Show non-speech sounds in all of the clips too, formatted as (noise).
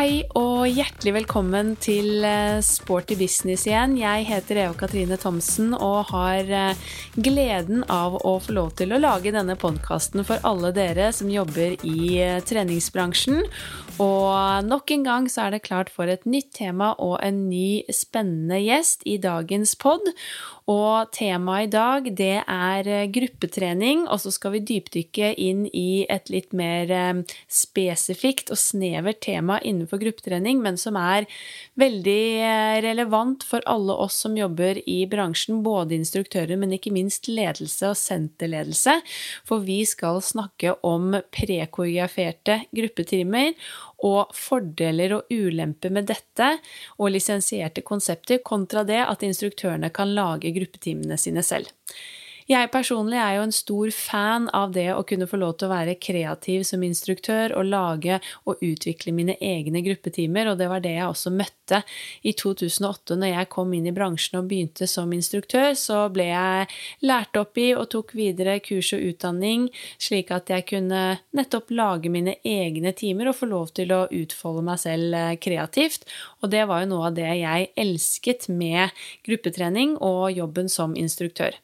Hei og hjertelig velkommen til eh, Sporty business igjen. Jeg heter Eva Katrine Thomsen og har eh, gleden av å få lov til å lage denne podkasten for alle dere som jobber i eh, treningsbransjen. Og nok en gang så er det klart for et nytt tema og en ny spennende gjest i dagens pod. Og temaet i dag, det er eh, gruppetrening, og så skal vi dypdykke inn i et litt mer eh, spesifikt og snevert tema innenfor gruppetrening, men som er veldig eh, relevant for alle oss som jobber i bransjen, både instruktører, men ikke minst ledelse og senterledelse. For vi skal snakke om prekoreograferte gruppetimer og fordeler og ulemper med dette og lisensierte konsepter kontra det at instruktørene kan lage gruppetimene sine selv. Jeg personlig er jo en stor fan av det å kunne få lov til å være kreativ som instruktør og lage og utvikle mine egne gruppetimer, og det var det jeg også møtte i 2008 når jeg kom inn i bransjen og begynte som instruktør. Så ble jeg lært opp i og tok videre kurs og utdanning, slik at jeg kunne nettopp lage mine egne timer og få lov til å utfolde meg selv eh, kreativt. Og det var jo noe av det jeg elsket med gruppetrening og jobben som instruktør.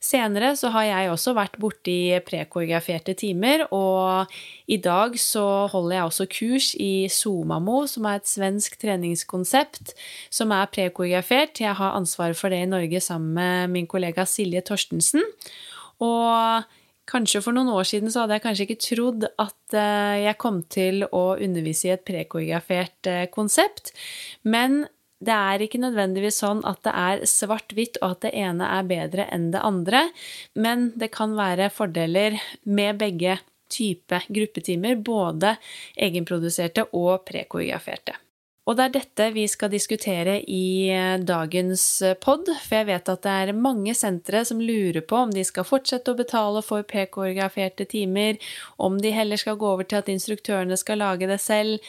Senere så har jeg også vært borti prekoreograferte timer, og i dag så holder jeg også kurs i Somamo, som er et svensk treningskonsept som er prekoreografert. Jeg har ansvaret for det i Norge sammen med min kollega Silje Torstensen. Og Kanskje for noen år siden så hadde jeg kanskje ikke trodd at eh, jeg kom til å undervise i et prekoreografert eh, konsept, men det er ikke nødvendigvis sånn at det er svart-hvitt, og at det ene er bedre enn det andre, men det kan være fordeler med begge typer gruppetimer, både egenproduserte og prekoreograferte. Og det er dette vi skal diskutere i dagens pod, for jeg vet at det er mange sentre som lurer på om de skal fortsette å betale for prekoreograferte timer, om de heller skal gå over til at instruktørene skal lage det selv.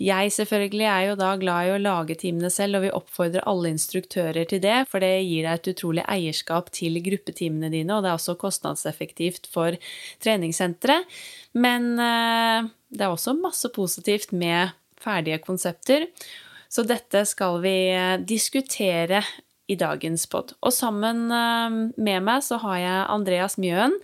Jeg selvfølgelig er jo da glad i å lage timene selv, og vi oppfordrer alle instruktører til det, for det gir deg et utrolig eierskap til gruppetimene dine, og det er også kostnadseffektivt for treningssenteret. Men eh, det er også masse positivt med ferdige konsepter. Så dette skal vi eh, diskutere i dagens pod. Og sammen eh, med meg så har jeg Andreas Mjøen.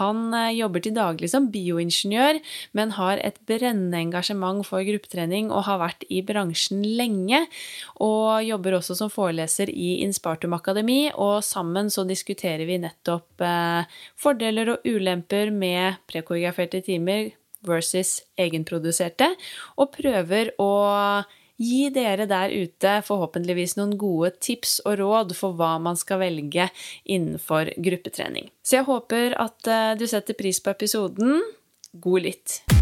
Han eh, jobber til daglig som bioingeniør, men har et brennende engasjement for gruppetrening og har vært i bransjen lenge. Og jobber også som foreleser i Inspartum Akademi, og sammen så diskuterer vi nettopp eh, fordeler og ulemper med prekoreograferte timer versus egenproduserte, og prøver å gi dere der ute forhåpentligvis noen gode tips og råd for hva man skal velge innenfor gruppetrening. Så jeg håper at eh, du setter pris på episoden. God lytt!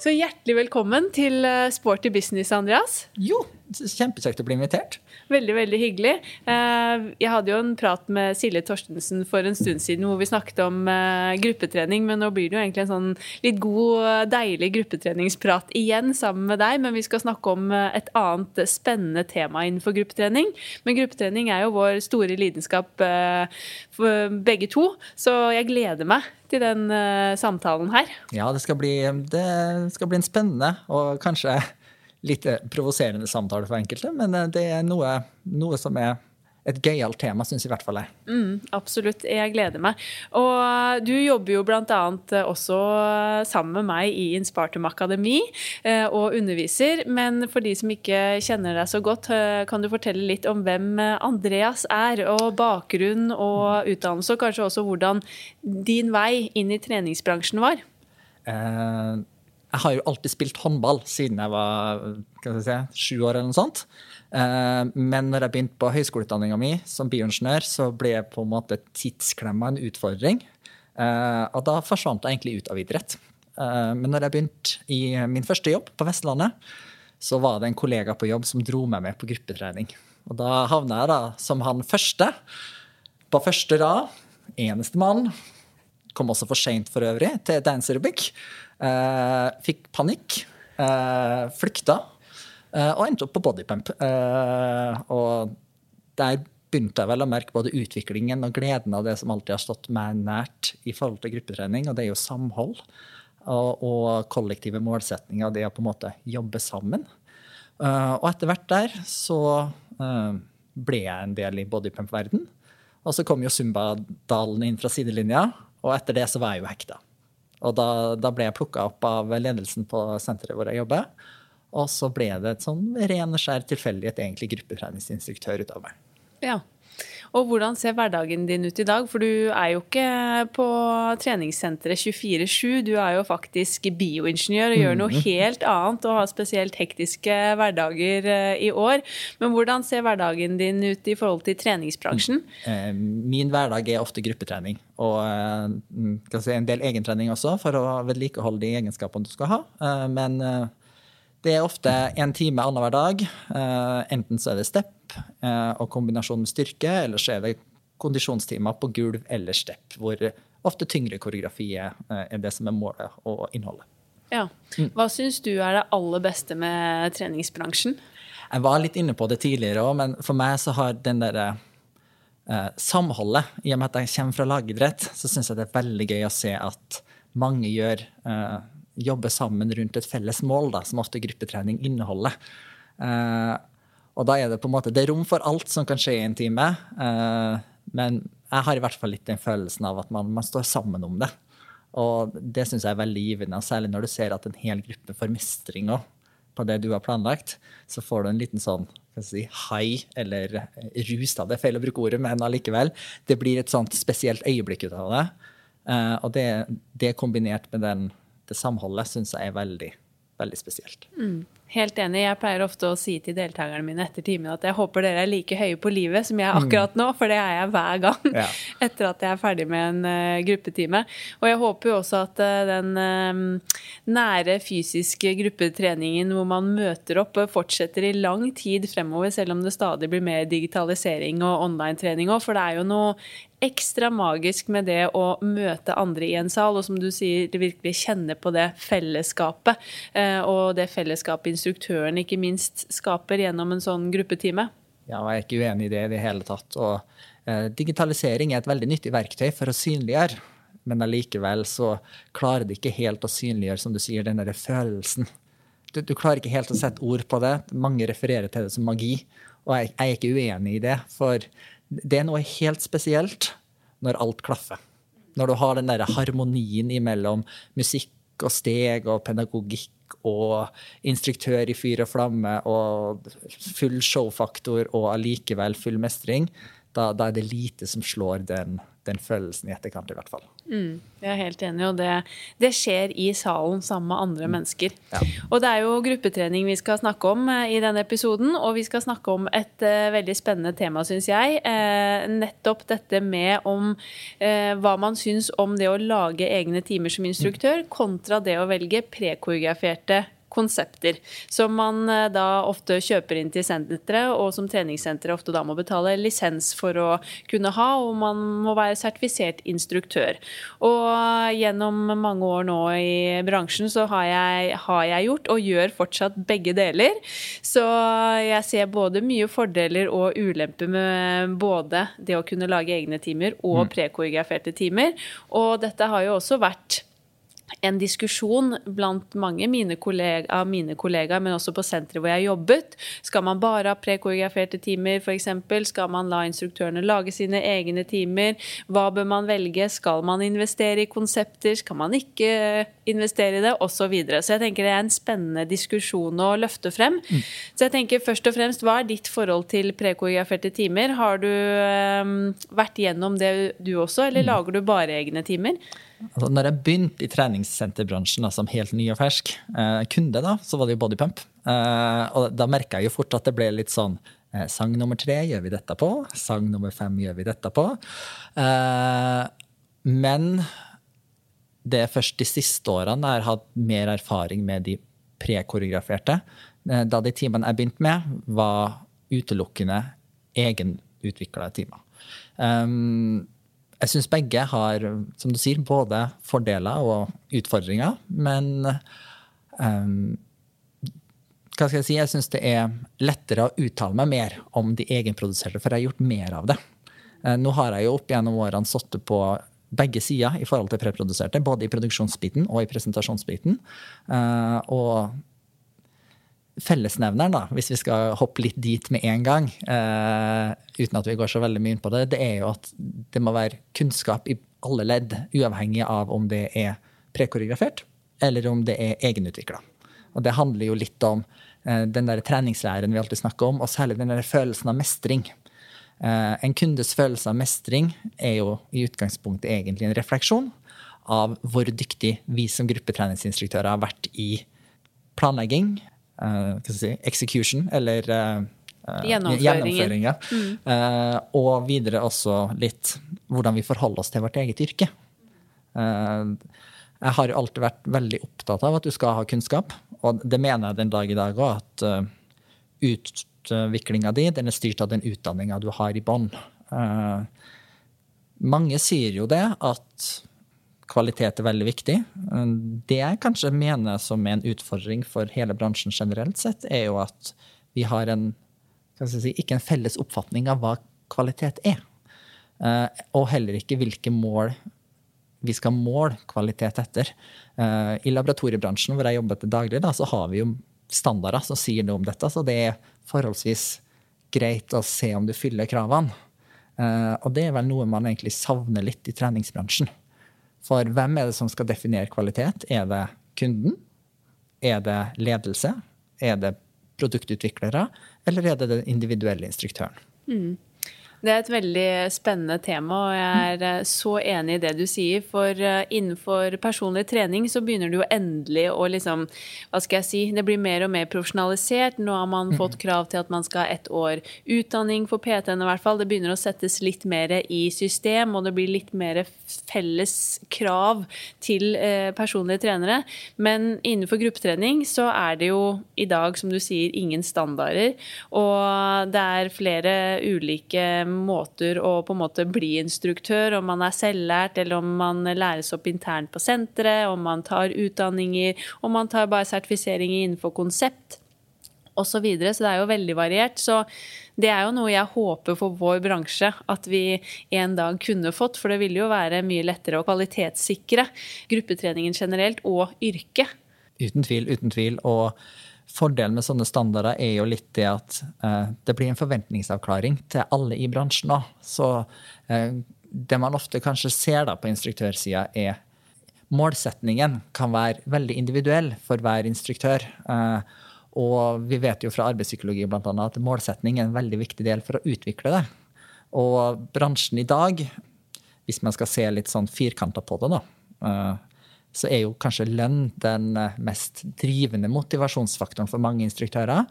Så hjertelig velkommen til eh, Sporty business, Andreas. Jo, kjempekjekt å bli invitert. Veldig, veldig hyggelig. Eh, jeg hadde jo en prat med Silje Torstensen for en stund siden hvor vi snakket om eh, gruppetrening, men nå blir det jo egentlig en sånn litt god, deilig gruppetreningsprat igjen sammen med deg. Men vi skal snakke om et annet spennende tema innenfor gruppetrening. Men gruppetrening er jo vår store lidenskap for begge to, så jeg gleder meg til den samtalen her. Ja, det skal bli, det skal bli en spennende og kanskje litt eh, provoserende samtale for enkelte, men eh, det er noe, noe som er et gøyalt tema, syns i hvert fall jeg. Mm, absolutt. Jeg gleder meg. Og du jobber jo bl.a. også sammen med meg i Inspartum Akademi eh, og underviser. Men for de som ikke kjenner deg så godt, kan du fortelle litt om hvem Andreas er, og bakgrunn og utdannelse, og kanskje også hvordan din vei inn i treningsbransjen var? Eh, jeg har jo alltid spilt håndball siden jeg var si, sju år. eller noe sånt. Eh, men når jeg begynte på høyskoleutdanninga mi som bioingeniør, så ble på en måte tidsklemma en utfordring. Eh, og da forsvant jeg egentlig ut av idrett. Eh, men når jeg begynte i min første jobb på Vestlandet, så var det en kollega på jobb som dro meg med på gruppetrening. Og da havna jeg da som han første på første rad. Eneste mann. Kom også for seint for øvrig til dance aerobic. Fikk panikk. Flykta. Eh, og endte opp på bodypump. og der begynte jeg vel å merke både utviklingen og gleden av det som alltid har stått meg nært i forhold til gruppetrening, og det er jo samhold. og, og kollektive målsetninger, det å på en måte jobbe sammen. Uh, og etter hvert der så ble jeg en del i bodypump-verden. Og så kom jo Zumba-dalen inn fra sidelinja, og etter det så var jeg jo hekta. Og da, da ble jeg plukka opp av ledelsen på senteret hvor jeg jobber. Og så ble det et sånn ren og skjær tilfeldighet egentlig gruppetreningsinstruktør utover. Ja. Og hvordan ser hverdagen din ut i dag? For du er jo ikke på treningssenteret 24-7. Du er jo faktisk bioingeniør og gjør noe mhm. helt annet og har spesielt hektiske hverdager eh, i år. Men hvordan ser hverdagen din ut i forhold til treningsbransjen? Eh, min hverdag er ofte gruppetrening. Og eh, si, en del egentrening også, for å vedlikeholde de egenskapene du skal ha. Men det er ofte en time annenhver dag. Enten så er det step Eh, og kombinasjon med styrke, eller så er det kondisjonstimer på gulv eller stepp, hvor ofte tyngre koreografi eh, er det som er målet og innholdet. Ja. Hva syns du er det aller beste med treningsbransjen? Jeg var litt inne på det tidligere òg, men for meg så har den derre eh, samholdet I og med at jeg kommer fra lagidrett, så syns jeg det er veldig gøy å se at mange gjør eh, jobber sammen rundt et felles mål, da, som ofte gruppetrening inneholder. Eh, og da er det på en måte det er rom for alt som kan skje i en time. Uh, men jeg har i hvert fall litt den følelsen av at man, man står sammen om det. Og det syns jeg er veldig givende, særlig når du ser at en hel gruppe får mestring på det du har planlagt. Så får du en liten sånn si, high, eller rus, da. Det er feil å bruke ordet, men allikevel. Det blir et sånt spesielt øyeblikk ut av det. Uh, og det, det kombinert med den, det samholdet syns jeg er veldig, veldig spesielt. Mm. Helt enig. Jeg pleier ofte å si til deltakerne mine etter timen at jeg håper dere er like høye på livet som jeg er mm. akkurat nå, for det er jeg hver gang ja. (laughs) etter at jeg er ferdig med en uh, gruppetime. Og jeg håper jo også at uh, den uh, nære fysiske gruppetreningen hvor man møter opp, fortsetter i lang tid fremover, selv om det stadig blir mer digitalisering og online-trening òg. For det er jo noe ekstra magisk med det å møte andre i en sal, og som du sier, virkelig kjenne på det fellesskapet. Eh, og det fellesskapet instruktøren ikke minst skaper gjennom en sånn gruppetime. Ja, jeg er ikke uenig i det i det hele tatt. Og eh, digitalisering er et veldig nyttig verktøy for å synliggjøre. Men allikevel så klarer det ikke helt å synliggjøre, som du sier, den derre følelsen. Du, du, klarer ikke helt å sette ord på det. Mange refererer til det som magi. Og jeg, jeg er ikke uenig i det. For det er noe helt spesielt når alt klaffer. Når du har den der harmonien imellom musikk og steg og pedagogikk og instruktør i fyr og flamme og full showfaktor og allikevel full mestring, da, da, er det lite som slår den, den følelsen i etterkant, i hvert fall. Mm, jeg er helt enig, og det, det, skjer i salen sammen med andre mm. mennesker. Ja. Og det er jo gruppetrening vi skal snakke om eh, i denne episoden, og vi skal snakke om et uh, veldig spennende tema, syns jeg. Uh, nettopp dette med om uh, hva man syns om det å lage egne timer som instruktør, kontra det å velge prekoreograferte konsepter som man eh, da ofte kjøper inn til senteret, og som treningssenteret ofte da må betale lisens for å kunne ha, og man må være sertifisert instruktør. Og gjennom mange år nå i bransjen så har jeg, har jeg gjort, og gjør fortsatt begge deler. Så jeg ser både mye fordeler og ulemper med både det å kunne lage egne timer og mm. prekoreograferte timer. Og dette har jo også vært en diskusjon blant mange mine kollega, av mine kollegaer, men også på senteret hvor jeg jobbet. Skal man bare ha prekoreograferte timer, f.eks.? Skal man la instruktørene lage sine egne timer? Hva bør man velge? Skal man investere i konsepter? Skal man ikke investere i det? Osv. Så, videre. så jeg tenker det er en spennende diskusjon å løfte frem. Mm. Så jeg tenker først og fremst, hva er ditt forhold til prekoreograferte timer? Har du um, vært gjennom det du også, eller mm. lager du bare egne timer? Altså, når jeg begynte i treningssenterbransjen som helt ny og fersk eh, kunde, da, så var det jo bodypump. Eh, og da merka jeg jo fort at det ble litt sånn eh, Sang nummer tre gjør vi dette på. Sang nummer fem gjør vi dette på. Eh, men det er først de siste årene jeg har hatt mer erfaring med de prekoreograferte. Eh, da de timene jeg begynte med, var utelukkende egenutvikla timer. Um, jeg syns begge har som du sier, både fordeler og utfordringer. Men um, hva skal jeg si? Jeg syns det er lettere å uttale meg mer om de egenproduserte, for jeg har gjort mer av det. Uh, nå har jeg jo opp gjennom årene sittet på begge sider i forhold til preproduserte, både i produksjonsbiten og i presentasjonsbiten. Uh, og fellesnevneren, da, hvis vi skal hoppe litt dit med en gang, uh, uten at vi går så veldig mye inn på det, det er jo at det må være kunnskap i alle ledd, uavhengig av om det er prekoreografert eller om det er egenutvikla. Og det handler jo litt om uh, den der treningslæren vi alltid snakker om, og særlig den der følelsen av mestring. Uh, en kundes følelse av mestring er jo i utgangspunktet egentlig en refleksjon av hvor dyktig vi som gruppetreningsinstruktører har vært i planlegging, si, execution, eller gjennomføring. Ja. Mm. og videre også litt hvordan vi forholder oss til vårt eget yrke. Jeg har jo alltid vært veldig opptatt av at du skal ha kunnskap, og det mener jeg den dag i dag òg, at uh, utviklinga di den er styrt av den utdanninga du har i bånn. Uh, mange sier jo det, at kvalitet er veldig viktig. Det jeg kanskje mener som en utfordring for hele bransjen generelt sett, er jo at vi har en si, ikke en felles oppfatning av hva kvalitet er. Uh, og heller ikke hvilke mål vi skal måle kvalitet etter. Uh, I laboratoriebransjen hvor jeg jobber til daglig, da, så har vi jo standarder som sier noe om dette. Så det er forholdsvis greit å se om du fyller kravene. Og det er vel noe man egentlig savner litt i treningsbransjen. For hvem er det som skal definere kvalitet? Er det kunden? Er det ledelse? Er det produktutviklere? Eller er det den individuelle instruktøren? Mm. Det er et veldig spennende tema, og jeg er eh, så enig i det du sier. For eh, innenfor personlig trening så begynner det jo endelig å liksom Hva skal jeg si? Det blir mer og mer profesjonalisert. Nå har man fått mm. krav til at man skal ha ett år utdanning for PT-en i hvert fall. Det begynner å settes litt mer i system, og det blir litt mer felles krav til eh, personlige trenere. Men innenfor gruppetrening så er det jo i dag, som du sier, ingen standarder. Og det er flere ulike måter å på en måte bli instruktør, om man er selvlært eller om man læres opp internt på senteret, om man tar utdanninger, om man tar bare sertifiseringer innenfor konsept osv. Så, videre. så det er jo veldig variert. Så det er jo noe jeg håper for vår bransje at vi en dag kunne fått. For det ville jo være mye lettere å kvalitetssikre gruppetreningen generelt og yrket. Uten tvil, uten tvil. Og Fordelen med sånne standarder er jo litt det at eh, det blir en forventningsavklaring til alle i bransjen. Da. Så eh, det man ofte kanskje ser da på instruktørsida, er målsetningen kan være veldig individuell for hver instruktør. Eh, og vi vet jo fra arbeidspsykologi blant annet, at målsetning er en veldig viktig del for å utvikle det. Og bransjen i dag, hvis man skal se litt sånn firkanta på det, da, eh, så er jo kanskje lønn den eh, mest drivende motivasjonsfaktoren for mange instruktører.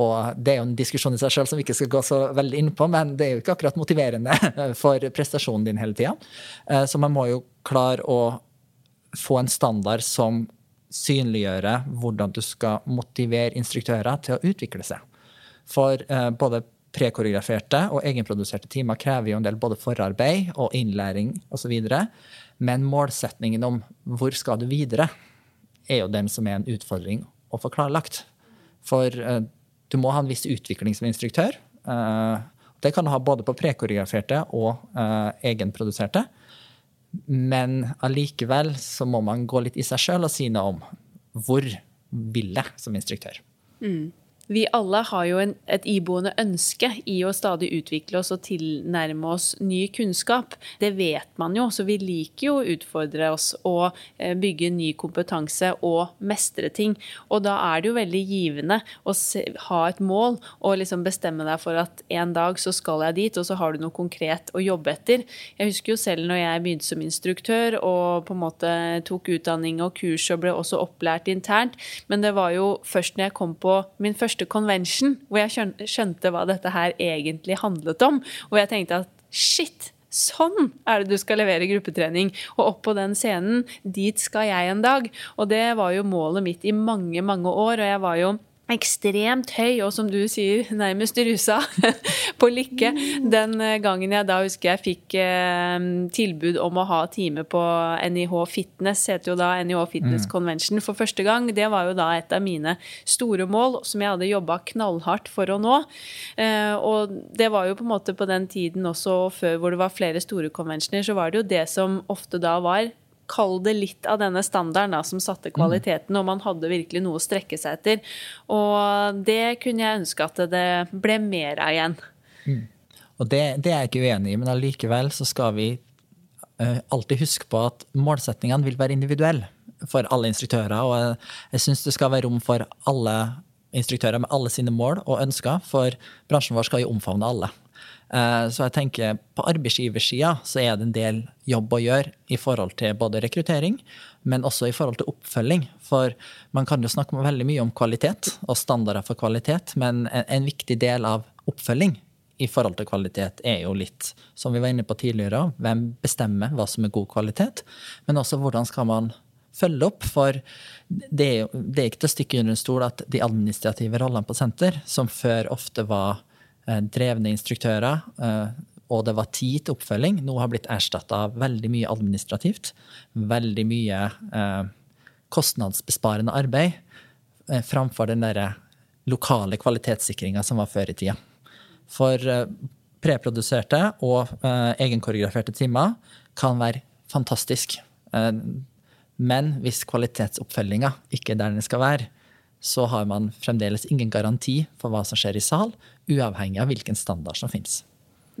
Og det er jo en diskusjon i seg selv som vi ikke skal gå så veldig inn på, men det er jo ikke akkurat motiverende (laughs) for prestasjonen din hele tida. Eh, så man må jo klare å få en standard som synliggjør hvordan du skal motivere instruktører til å utvikle seg. For eh, både prekoreograferte og egenproduserte timer krever jo en del både forarbeid og innlæring osv. Men målsetningen om hvor skal du videre, er jo den som er en utfordring å få klarlagt. For uh, du må ha en viss utvikling som instruktør. Uh, det kan du ha både på prekoreograferte og uh, egenproduserte. Men allikevel så må man gå litt i seg sjøl og si noe om hvor vil jeg som instruktør. Mm vi alle har jo en, et iboende ønske i å stadig utvikle oss og tilnærme oss ny kunnskap. Det vet man jo, så vi liker jo å utfordre oss og eh, bygge ny kompetanse og mestre ting. Og da er det jo veldig givende å se, ha et mål og liksom bestemme deg for at en dag så skal jeg dit, og så har du noe konkret å jobbe etter. Jeg husker jo selv når jeg begynte som instruktør og på en måte tok utdanning og kurs og ble også opplært internt, men det var jo først når jeg kom på min første første convention hvor jeg skjønte hva dette her egentlig handlet om. Og jeg tenkte at shit! Sånn er det du skal levere gruppetrening. Og opp på den scenen, dit skal jeg en dag. Og det var jo målet mitt i mange, mange år. Og jeg var jo ekstremt høy, og som du sier, nærmest rusa (laughs) på lykke. Den eh, gangen jeg da husker jeg fikk eh, tilbud om å ha time på NIH Fitness, heter jo da NIH Fitness mm. Convention, for første gang. Det var jo da et av mine store mål som jeg hadde jobba knallhardt for å nå. Eh, og det var jo på en måte på den tiden også før hvor det var flere store conventioner, så var det jo det som ofte da var kall det litt av denne standarden da, som satte kvaliteten, og man hadde virkelig noe å strekke seg etter. Og det kunne jeg ønske at det ble mer av igjen. Mm. Og det, det, er jeg ikke uenig i, men allikevel så skal vi uh, alltid huske på at målsettingene vil være individuelle for alle instruktører. Og jeg, jeg syns det skal være rom for alle instruktører med alle sine mål og ønsker, for bransjen vår skal jo omfavne alle. Eh, så jeg tenker på arbeidsgiversida så er det en del jobb å gjøre i forhold til både rekruttering, men også i forhold til oppfølging. For man kan jo snakke veldig mye om kvalitet og standarder for kvalitet, men en viktig del av oppfølging i forhold til kvalitet er jo litt, som vi var inne på tidligere, hvem bestemmer hva som er god kvalitet, men også hvordan skal man følge opp. For det det er ikke til å stikke under en stol at de administrative rollene på senter, som før ofte var drevne instruktører, eh, og det var tid til oppfølging, nå har blitt erstatta av veldig mye administrativt. Veldig mye eh, kostnadsbesparende arbeid framfor den derre lokale kvalitetssikringa som var før i tida. For preproduserte og egenkoreograferte timer kan være fantastisk. Men hvis kvalitetsoppfølginga ikke er der den skal være, så har man fremdeles ingen garanti for hva som skjer i sal, uavhengig av hvilken standard som finnes.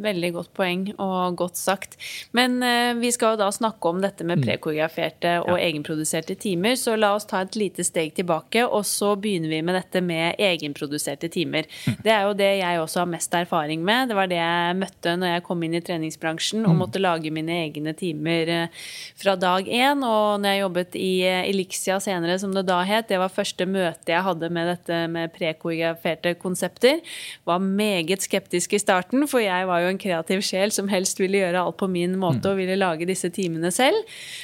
Veldig godt poeng og godt sagt. Men eh, vi skal jo da snakke om dette med mm. prekoreograferte og ja. egenproduserte timer, så la oss ta et lite steg tilbake, og så begynner vi med dette med egenproduserte timer. Mm. Det er jo det jeg også har mest erfaring med. Det var det jeg møtte når jeg kom inn i treningsbransjen og mm. måtte lage mine egne timer eh, fra dag én. Og når jeg jobbet i eh, Elixia senere, som det da het, det var første møte jeg hadde med dette med prekoreograferte konsepter, var meget skeptisk i starten, for jeg var jo en kreativ sjel som helst ville gjøre alt på min måte mm. og ville lage disse timene selv.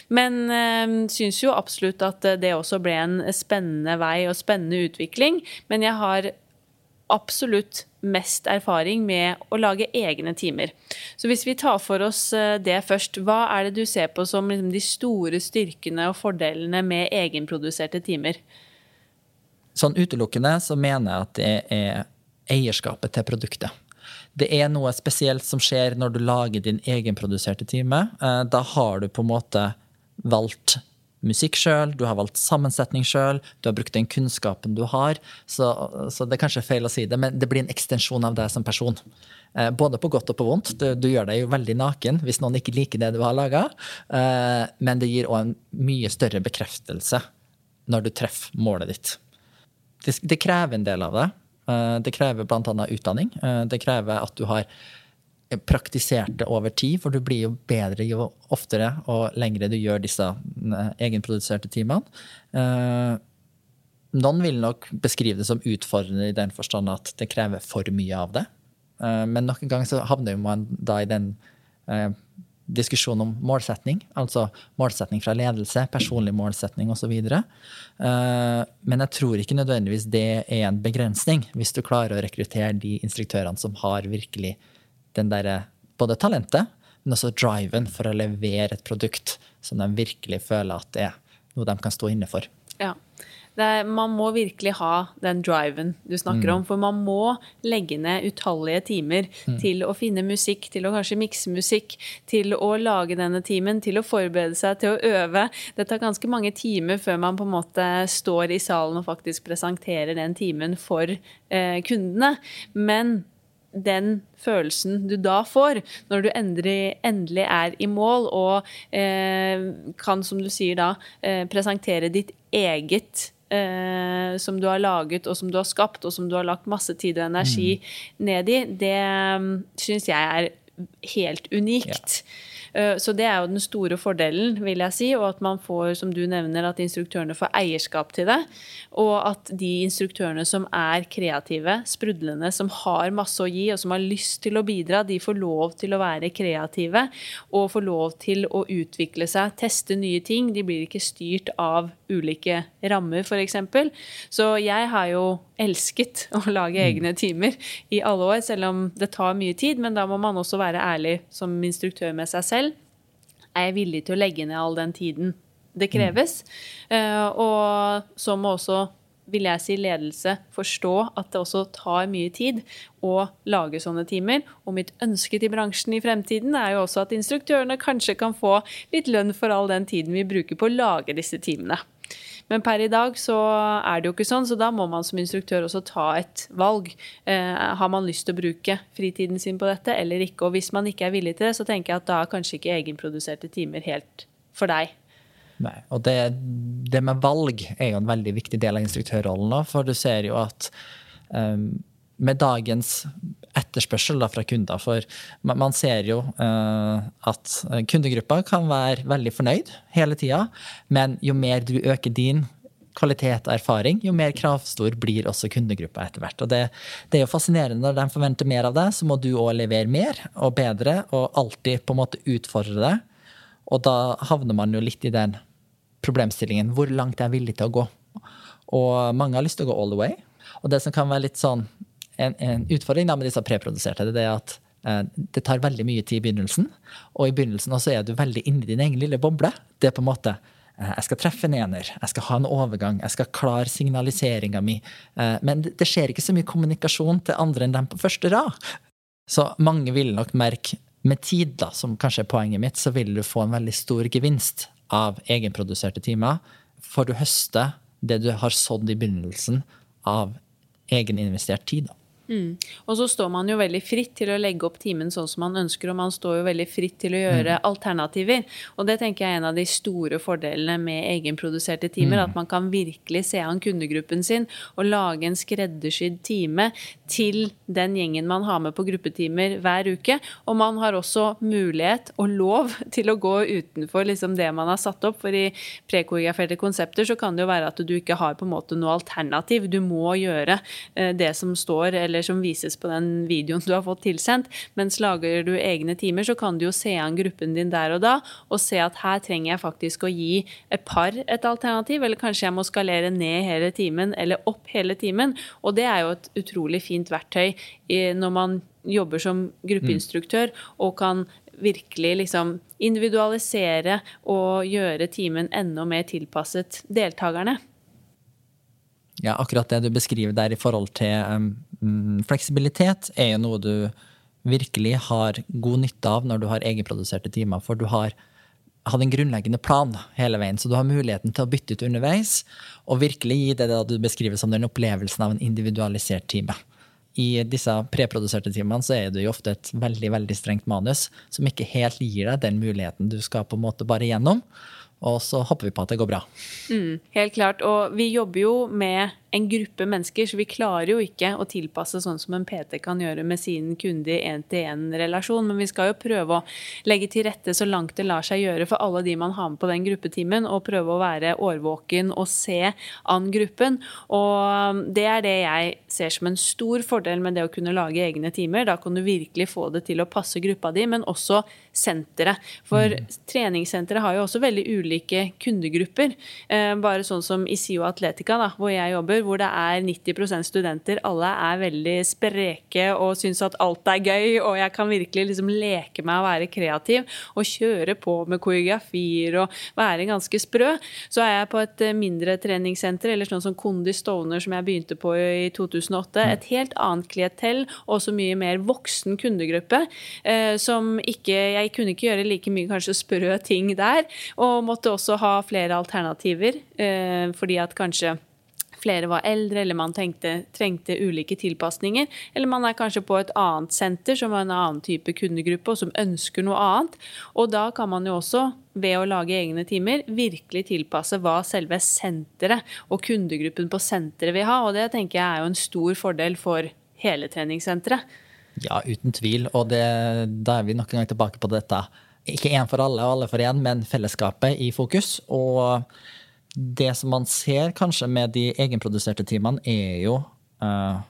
Men øh, syns jo absolutt at det også ble en spennende vei og spennende utvikling. Men jeg har absolutt mest erfaring med å lage egne timer. Så hvis vi tar for oss eh, det først, hva er det du ser på som liksom de store styrkene og fordelene med egenproduserte timer? Sånn utelukkende så mener jeg at det er eierskapet til produktet det er noe spesielt som skjer når du lager din egenproduserte time. Eh, da har du på en måte valgt musikk sjøl, du har valgt sammensetning sjøl, du har brukt den kunnskapen du har. Så, så, det er kanskje feil å si det, men det blir en ekstensjon av deg som person. Eh, både på godt og på vondt. Du, du gjør deg jo veldig naken hvis noen ikke liker det du har laga. Eh, men det gir òg en mye større bekreftelse når du treffer målet ditt. Det, det krever en del av det. Eh, det krever bl.a. utdanning. Eh, det krever at du har praktisert det over tid, for du blir jo bedre jo oftere og lengre du gjør disse eh, egenproduserte timene. Noen vil nok beskrive det som utfordrende i den forstand at det krever for mye av det. Men noen ganger så havner man da i den diskusjon om målsetning, altså målsetning fra ledelse, personlig målsetning osv. Eh, men jeg tror ikke nødvendigvis det er en begrensning, hvis du klarer å rekruttere de instruktørene som har virkelig den derre både talentet, men også driven for å levere et produkt som de virkelig føler at det er noe de kan stå inne for. Ja. Er, man må virkelig ha den driven du snakker mm. om. For man må legge ned utallige timer mm. til å finne musikk, til å kanskje mikse musikk, til å lage denne timen, til å forberede seg, til å øve. Det tar ganske mange timer før man på en måte står i salen og faktisk presenterer den timen for eh, kundene. Men den følelsen du da får, når du endelig, er i mål og eh, kan, som du sier da, eh, presentere ditt eget eh, som du har laget, og som du har skapt, og som du har lagt masse tid og energi mm. ned i, det um, syns jeg er helt unikt. Ja. Eh, så det er jo den store fordelen, vil jeg si. Og at man får, som du nevner, at instruktørene får eierskap til det. Og at de instruktørene som er kreative, sprudlende, som har masse å gi, og som har lyst til å bidra, de får lov til å være kreative og får lov til å utvikle seg, teste nye ting. De blir ikke styrt av ulike rammer, f.eks. Så jeg har jo elsket å lage mm. egne timer i alle år, selv om det tar mye tid. Men da må man også være ærlig som instruktør med seg selv. Er jeg villig til å legge ned all den tiden det kreves? Mm. og så må også vil jeg si ledelse forstå at det også tar mye tid å lage sånne timer. Og mitt ønske til bransjen i fremtiden er jo også at instruktørene kanskje kan få litt lønn for all den tiden vi bruker på å lage disse timene. Men per i dag så er det jo ikke sånn, så da må man som instruktør også ta et valg. Eh, har man lyst til å bruke fritiden sin på dette eller ikke? Og hvis man ikke er villig til det, så tenker jeg at da er kanskje ikke egenproduserte timer helt for deg. Nei, og det, det, med valg er jo en veldig viktig del av instruktørrollen. For du ser jo at um, med dagens etterspørsel da, fra kunder. For man, ser jo uh, at kundegruppa kan være veldig fornøyd hele tida, men jo mer du øker din kvalitet og erfaring, jo mer kravstor blir også kundegruppa etter hvert. Og det, det, er jo fascinerende når de forventer mer av deg, så må du òg levere mer og bedre, og alltid på en måte utfordre det. Og da havner man jo litt i den problemstillingen hvor langt jeg er villig til å gå. Og mange har lyst til å gå all the way. Og det som kan være litt sånn en, en utfordring med disse preproduserte, det er at eh, det tar veldig mye tid i begynnelsen. Og i begynnelsen også er du veldig inni din egen lille boble. Det er på en måte eh, jeg skal treffe en ener, jeg skal ha en overgang, jeg skal klare signaliseringa mi. Eh, men det skjer ikke så mye kommunikasjon til andre enn dem på første rad. Så mange vil nok merke med tid, da, som kanskje er poenget mitt, så vil du få en veldig stor gevinst av egenproduserte timer. Får du høste det du har sådd i begynnelsen av egeninvestert tid. Da. Mm. Og så står man jo veldig fritt til å legge opp timen sånn som man ønsker, og man står jo veldig fritt til å gjøre mm. alternativer. Og det tenker jeg er en av de store fordelene med egenproduserte timer. Mm. At man kan virkelig se an kundegruppen sin og lage en skreddersydd time til den gjengen man har med på gruppetimer hver uke. Og man har også mulighet og lov (laughs) til å gå utenfor liksom det man har satt opp. For i prekoreograferte konsepter så kan det jo være at du ikke har på en måte noe alternativ. Du må gjøre eh, det som står eller som vises på den videoen du har fått tilsendt. Mens lager du egne timer, så kan du jo se an gruppen din der og da, og se at her trenger jeg faktisk å gi et par et alternativ, eller kanskje jeg må skalere ned hele timen, eller opp hele timen. Og det er jo et utrolig fint verktøy når man jobber som gruppeinstruktør og kan virkelig liksom individualisere og gjøre timen enda mer tilpasset deltakerne. Ja, akkurat det du beskriver der i forhold til um, fleksibilitet, er jo noe du virkelig har god nytte av når du har egenproduserte timer. For du har hatt en grunnleggende plan hele veien, så du har muligheten til å bytte ut underveis og virkelig gi det du beskriver som den opplevelsen av en individualisert time. I disse preproduserte timene så er det jo ofte et veldig veldig strengt manus som ikke helt gir deg den muligheten du skal på en måte bare gjennom. Og så håper vi på at det går bra. Mm, helt klart. Og vi jobber jo med en gruppe mennesker, så vi klarer jo ikke å tilpasse sånn som en PT kan gjøre med sin kunde i én-til-én-relasjon. Men vi skal jo prøve å legge til rette så langt det lar seg gjøre for alle de man har med på den gruppetimen, og prøve å være årvåken og se an gruppen. Og det er det jeg ser som en stor fordel med det å kunne lage egne timer. Da kan du virkelig få det til å passe gruppa di, men også senteret. For mm. treningssenteret har jo også veldig ulike kundegrupper. Eh, bare sånn som i SIO Atletica, da, hvor jeg jobber hvor det er 90% studenter. Alle er veldig spreke og syns at alt er gøy, og jeg kan virkelig liksom leke meg og være kreativ og kjøre på med koreografier og være ganske sprø. Så er jeg på et eh, mindre treningssenter, eller sånn som Kondi Stovner, som jeg begynte på i 2008. Mm. Et helt annet klientell, også mye mer voksen kundegruppe, eh, som ikke Jeg kunne ikke gjøre like mye kanskje sprø ting der, og måtte også ha flere alternativer, eh, fordi at kanskje flere var eldre, eller man tenkte, trengte ulike tilpasninger. Eller man er kanskje på et annet senter som har en annen type kundegruppe, og som ønsker noe annet. Og da kan man jo også, ved å lage egne timer, virkelig tilpasse hva selve senteret og kundegruppen på senteret vil ha. Og det tenker jeg er jo en stor fordel for hele treningssenteret. Ja, uten tvil. Og det, da er vi nok en gang tilbake på dette ikke én for alle og alle for én, men fellesskapet i fokus. Og det som man ser kanskje med de egenproduserte timene, er jo uh,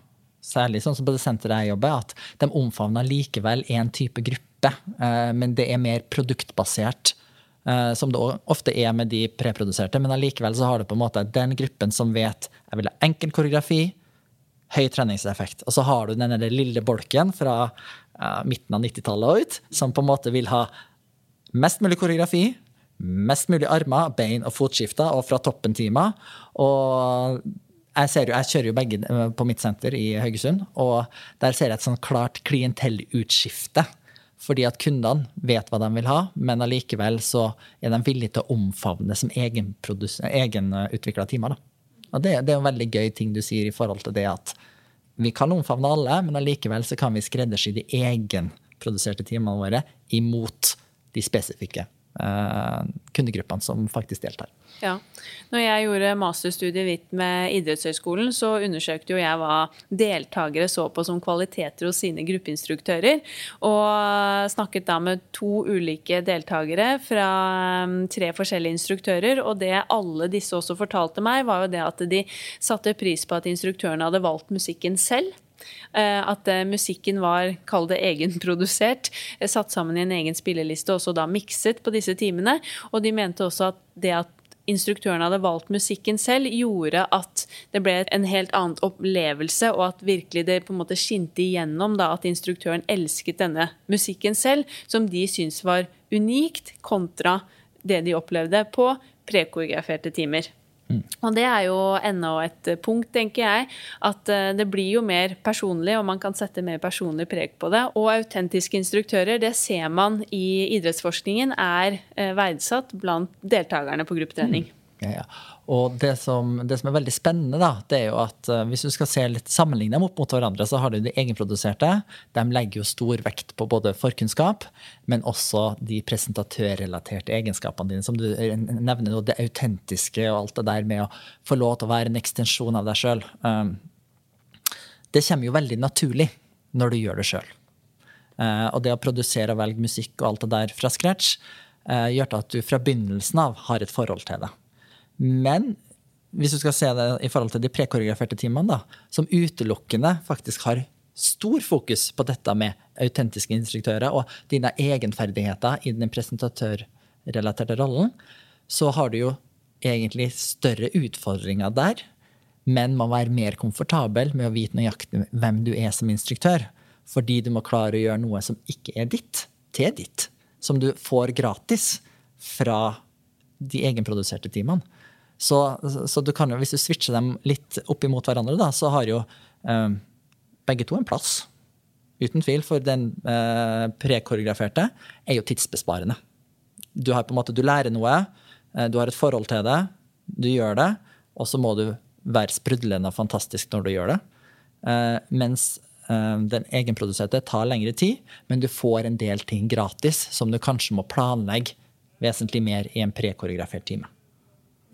særlig sånn som på det senteret jeg jobber, at de omfavner likevel én type gruppe, uh, men det er mer produktbasert. Uh, som det ofte er med de preproduserte, men allikevel så har du på en måte den gruppen som vet jeg vil ha enkel koreografi, høy treningseffekt. Og så har du den lille bolken fra midten av 90-tallet og ut, som på en måte vil ha mest mulig koreografi, mest mulig armer, bein og fotskifter, og fra toppen-timer. Og jeg, jo, jeg, kjører jo begge eh, på mitt senter i Haugesund, og der ser jeg et sånn klart klientellutskifte. Fordi at kundene vet hva de vil ha, men allikevel så er de villige til å omfavne som egenutvikla egen timer. Da. Og det, det, er en veldig gøy ting du sier i forhold til det at vi kan omfavne alle, men allikevel så kan vi skreddersy de egenproduserte timene våre imot de spesifikke kundegruppene som faktisk deltar. Ja. Når jeg gjorde masterstudiet mitt med idrettshøyskolen, så undersøkte jo jeg hva deltakere så på som kvaliteter hos sine gruppeinstruktører. Og snakket da med to ulike deltakere fra um, tre forskjellige instruktører. Og det alle disse også fortalte meg, var jo det at de satte pris på at instruktørene hadde valgt musikken selv. Eh, at eh, musikken var, kall det egenprodusert, eh, satt sammen i en egen spilleliste, og også da mikset på disse timene. Og de mente også at det at instruktørene hadde valgt musikken selv, gjorde at det ble en helt annen opplevelse, og at virkelig det på en måte skinte igjennom da, at instruktøren elsket denne musikken selv, som de syntes var unikt, kontra det de opplevde på prekoreograferte timer. Mm. Og det er jo enda et punkt, tenker jeg. At eh, det blir jo mer personlig, og man kan sette mer personlig preg på det. Og autentiske instruktører, det ser man i idrettsforskningen er eh, verdsatt blant deltakerne på gruppetrening. Mm. Ja, ja. Og det som, det som, er veldig spennende, da, det er jo at uh, hvis du skal se litt sammenligne dem opp mot hverandre, så har du de egenproduserte. De legger jo stor vekt på både forkunnskap, men også de presentatørrelaterte egenskapene dine. Som du nevner, det autentiske og alt det der med å få lov til å være en ekstensjon av deg sjøl. Um, det kommer jo veldig naturlig når du gjør det sjøl. Uh, og det å produsere og velge musikk og alt det der fra scratch gjør at du fra begynnelsen av har et forhold til det. Men hvis du skal se det i forhold til de prekoreograferte timene, da, som utelukkende faktisk har stor fokus på dette med autentiske instruktører og dine egenferdigheter i den presentatørrelaterte rollen, så har du jo egentlig større utfordringer der, men må være mer komfortabel med å vite nøyaktig hvem du er som instruktør. Fordi du må klare å gjøre noe som ikke er ditt, til ditt. Som du får gratis fra de egenproduserte timene. Så, så du kan jo, hvis du switcher dem litt opp imot hverandre, da, så har jo eh, begge to en plass. Uten tvil, for den eh, prekoreograferte er jo tidsbesparende. Du, har på en måte, du lærer noe, eh, du har et forhold til det, du gjør det, og så må du være sprudlende og fantastisk når du gjør det. Eh, mens eh, den egenproduserte tar lengre tid, men du får en del ting gratis som du kanskje må planlegge vesentlig mer i en prekoreografert time.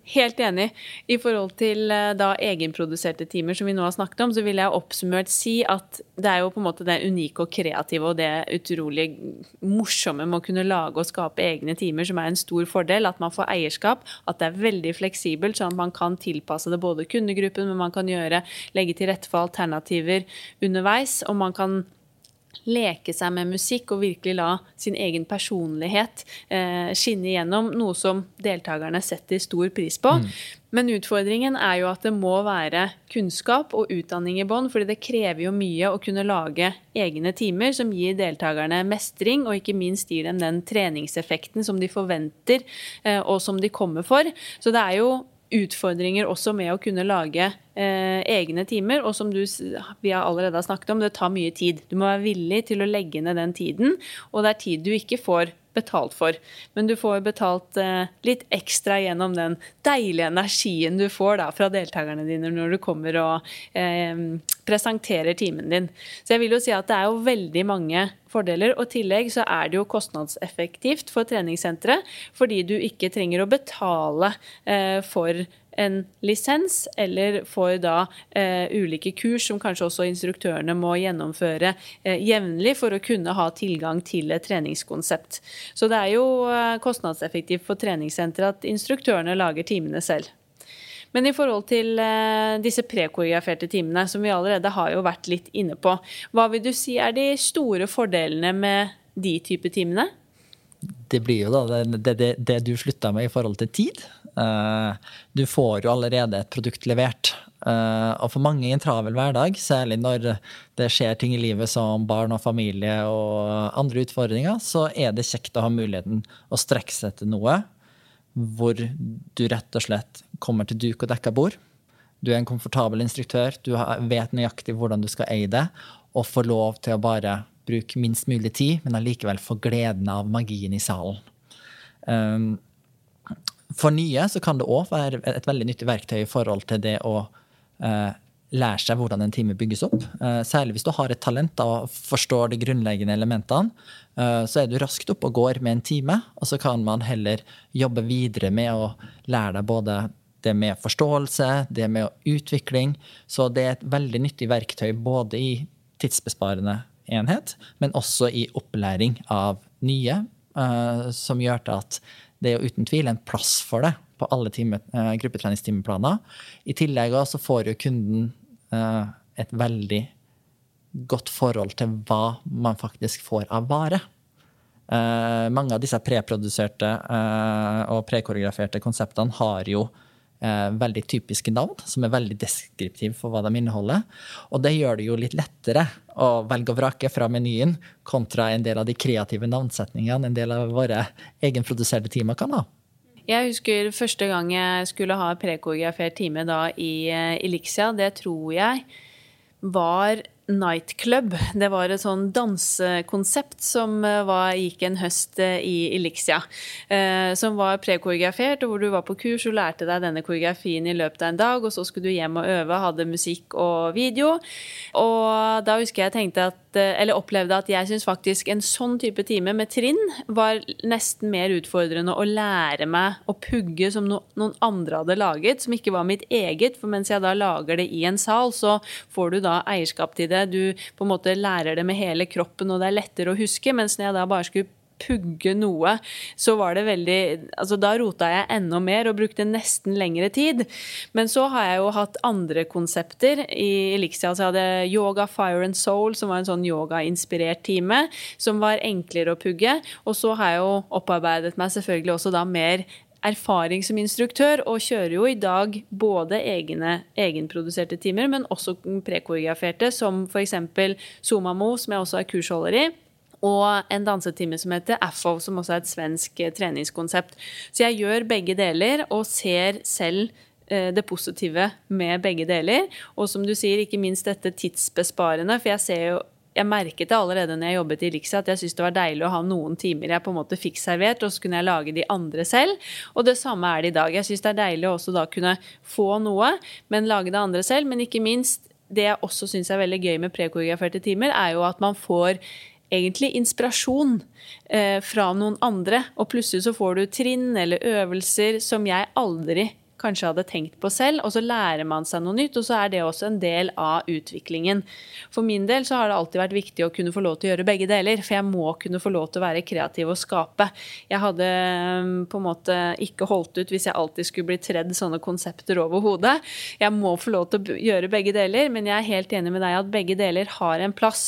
Helt enig. I forhold til eh, da egenproduserte timer som vi nå har snakket om, så vil jeg oppsummert si at det er jo på en måte det unike og kreative og det utrolig morsomme med å kunne lage og skape egne timer som er en stor fordel. At man får eierskap, at det er veldig fleksibelt, sånn at man kan tilpasse det både kundegruppen, men man kan gjøre, legge til rette for alternativer underveis. og man kan leke seg med musikk og virkelig la sin egen personlighet eh, skinne igjennom, noe som deltakerne setter stor pris på. Mm. Men utfordringen er jo at det må være kunnskap og utdanning i bånn, fordi det krever jo mye å kunne lage egne timer som gir deltakerne mestring, og ikke minst gir dem den treningseffekten som de forventer, eh, og som de kommer for. Så det er jo utfordringer også med å kunne lage eh, egne timer. Og som du, vi har allerede har snakket om, det tar mye tid. Du må være villig til å legge ned den tiden, og det er tid du ikke får betalt for. Men du får betalt eh, litt ekstra gjennom den deilige energien du får da, fra deltakerne dine når du kommer og eh, presenterer timen din. Så jeg vil jo si at det er jo veldig mange fordeler. Og i tillegg så er det jo kostnadseffektivt for treningssenteret, fordi du ikke trenger å betale eh, for en lisens, eller får da eh, ulike kurs som kanskje også instruktørene må gjennomføre eh, jevnlig for å kunne ha tilgang til et treningskonsept. Så det er jo eh, kostnadseffektivt for treningssenteret at instruktørene lager timene selv. Men i forhold til eh, disse prekoreograferte timene, som vi allerede har jo vært litt inne på, hva vil du si er de store fordelene med de type timene? Det blir jo da det, det, det du slutta med i forhold til tid. Uh, du får jo allerede et produkt levert. Uh, og for mange i en travel hverdag, særlig når det skjer ting i livet som barn og familie og andre utfordringer, så er det kjekt å ha muligheten å strekke seg etter noe hvor du rett og slett kommer til duk og dekka bord. Du er en komfortabel instruktør, du vet nøyaktig hvordan du skal eie det, og får lov til å bare bruke minst mulig tid, men allikevel få gleden av magien i salen. Um, for nye så kan det òg være et veldig nyttig verktøy i forhold til det å uh, lære seg hvordan en time bygges opp. Uh, særlig hvis du har et talent og forstår de grunnleggende elementene. Uh, så er du raskt oppe og går med en time, og så kan man heller jobbe videre med å lære deg både det med forståelse, det med utvikling. Så det er et veldig nyttig verktøy både i tidsbesparende enhet, men også i opplæring av nye, uh, som gjør til at det er uten tvil en plass for det på alle time, uh, gruppetreningstimeplaner. I tillegg så får jo kunden uh, et veldig godt forhold til hva man faktisk får av vare. mange av disse preproduserte og prekoreograferte konseptene har jo eh, veldig typiske navn, som er veldig deskriptive for hva de inneholder. Og det gjør det jo litt lettere å velge og vrake fra menyen kontra en del av de kreative navnsetningene en del av våre egenproduserte timer kan ha. Jeg husker første gang jeg skulle ha prekoreografert time da i eh, Elixia. Det tror jeg var Nightclub. Det var et sånn dansekonsept som eh, var, gikk en høst eh, i Elixia. Eh, som var prekoreografert, og hvor du var på kurs og lærte deg denne koreografien i løpet av en dag. Og så skulle du hjem og øve, hadde musikk og video. Og da husker jeg tenkte at, eh, eller opplevde at jeg syns faktisk en sånn type time med trinn var nesten mer utfordrende å lære meg å pugge som no, noen andre hadde laget, som ikke var mitt eget. For mens jeg da lager det i en sal, så får du da eierskap til det Du på en måte lærer det med hele kroppen, og det er lettere å huske. Mens når jeg da bare skulle pugge noe, så var det veldig Altså da rota jeg enda mer og brukte nesten lengre tid. Men så har jeg jo hatt andre konsepter. I Elixia så hadde jeg Yoga Fire and Soul, som var en sånn yogainspirert time, som var enklere å pugge. Og så har jeg jo opparbeidet meg selvfølgelig også da mer erfaring som instruktør, og kjører jo i dag både egne egenproduserte timer, men også prekoreograferte, som f.eks. Somamo, som jeg også er kursholder i. Og en dansetime som heter AFO, som også er et svensk eh, treningskonsept. Så jeg gjør begge deler og ser selv eh, det positive med begge deler. Og som du sier, ikke minst dette tidsbesparende, for jeg ser jo jeg merket det allerede når jeg jobbet i Elixia, at jeg syntes det var deilig å ha noen timer jeg på en måte fikk servert, og så kunne jeg lage de andre selv. Og det samme er det i dag. Jeg syns det er deilig å også da kunne få noe, men lage det andre selv. Men ikke minst, det jeg også syns er veldig gøy med prekoreograferte timer, er jo at man får egentlig inspirasjon eh, fra noen andre. Og plutselig så får du trinn eller øvelser som jeg aldri kanskje hadde tenkt på selv, og så lærer man seg noe nytt, og så er det også en del av utviklingen. For min del så har det alltid vært viktig å kunne få lov til å gjøre begge deler, for jeg må kunne få lov til å være kreativ og skape. Jeg hadde mm, på en måte ikke holdt ut hvis jeg alltid skulle bli tredd sånne konsepter over hodet. Jeg må få lov til å gjøre begge deler, men jeg er helt enig med deg at begge deler har en plass.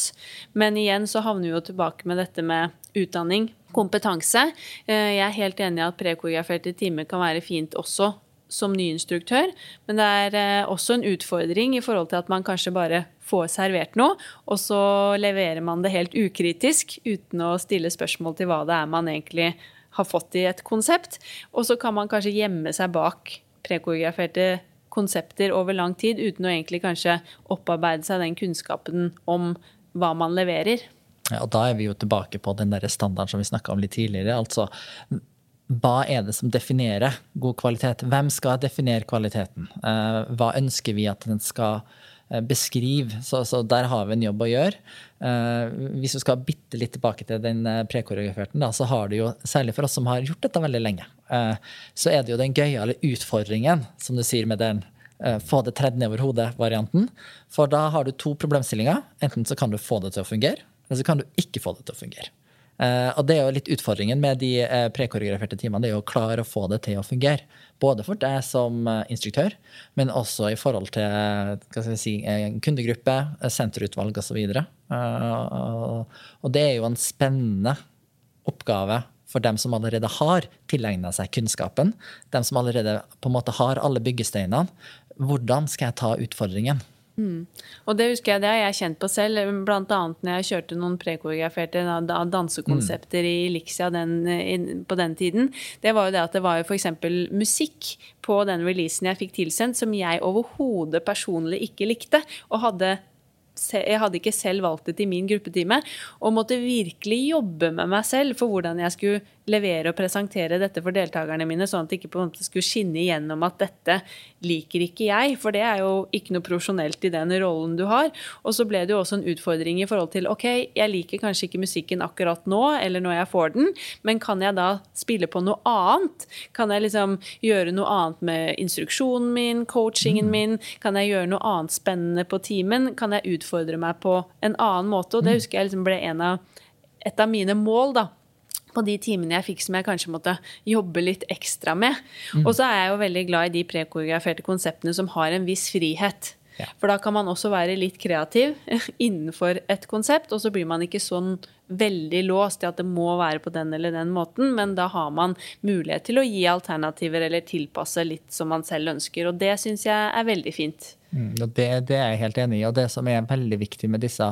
Men igjen så havner vi jo tilbake med dette med utdanning kompetanse. Eh, jeg er helt enig i at prekoreograferte timer kan være fint også som ny instruktør, men det er eh, også en utfordring i forhold til at man kanskje bare får servert noe, og så leverer man det helt ukritisk uten å stille spørsmål til hva det er man egentlig har fått i et konsept. Og så kan man kanskje gjemme seg bak prekoreograferte konsepter over lang tid uten å egentlig kanskje opparbeide seg den kunnskapen om hva man leverer. Ja, og Da er vi jo tilbake på den der standarden som vi snakka om litt tidligere. altså hva er det som definerer god kvalitet? Hvem skal definere kvaliteten? Eh, hva ønsker vi at den skal eh, beskrive. Så, så, der har vi en jobb å gjøre. Eh, hvis vi skal bitte litt tilbake til den prekoreograferten, prekoreograferte, så har du jo, særlig for oss som har gjort dette veldig lenge, så er det jo den gøyale utfordringen, som du sier med den få det tredd ned over hodet-varianten. For da har du to problemstillinger. Enten så kan du få det til å fungere, eller så kan du ikke få det til å fungere. Uh, og det er jo litt utfordringen med de uh, prekoreograferte timene. Det er jo å klare å få det til å fungere. Både for deg som uh, instruktør, men også i forhold til si, kundegruppe, senterutvalg osv. Uh, og det er jo en spennende oppgave for dem som allerede har tilegna seg kunnskapen. Dem som allerede på en måte har alle byggesteinene. Hvordan skal jeg ta utfordringen? Mm. Og det husker jeg, det har jeg kjent på selv, bl.a. når jeg kjørte noen prekoreograferte dansekonsepter mm. i Elixia på den tiden. Det var jo det at det var f.eks. musikk på den releasen jeg fikk tilsendt som jeg overhodet personlig ikke likte, og hadde jeg hadde ikke selv valgt det til min gruppetime, og måtte virkelig jobbe med meg selv for hvordan jeg skulle levere og presentere dette for deltakerne mine, sånn at det ikke på en måte skulle skinne igjennom at dette liker ikke jeg, for det er jo ikke noe profesjonelt i den rollen du har. Og så ble det jo også en utfordring i forhold til ok, jeg liker kanskje ikke musikken akkurat nå, eller når jeg får den, men kan jeg da spille på noe annet? Kan jeg liksom gjøre noe annet med instruksjonen min, coachingen mm. min? Kan jeg gjøre noe annet spennende på timen? Kan jeg utfordre meg på en annen måte? Og det mm. husker jeg liksom ble en av, et av mine mål, da på de timene jeg fikk som jeg kanskje måtte jobbe litt ekstra med. Mm. Og så er jeg jo veldig glad i de prekoreograferte konseptene som har en viss frihet. For da kan man også være litt kreativ (laughs) innenfor et konsept, og så blir man ikke sånn veldig låst til at det må være på den eller den måten, men da har man mulighet til å gi alternativer eller tilpasse litt som man selv ønsker. Og det syns jeg er veldig fint. Mm, det, det, er jeg helt enig i, og det som er veldig viktig med disse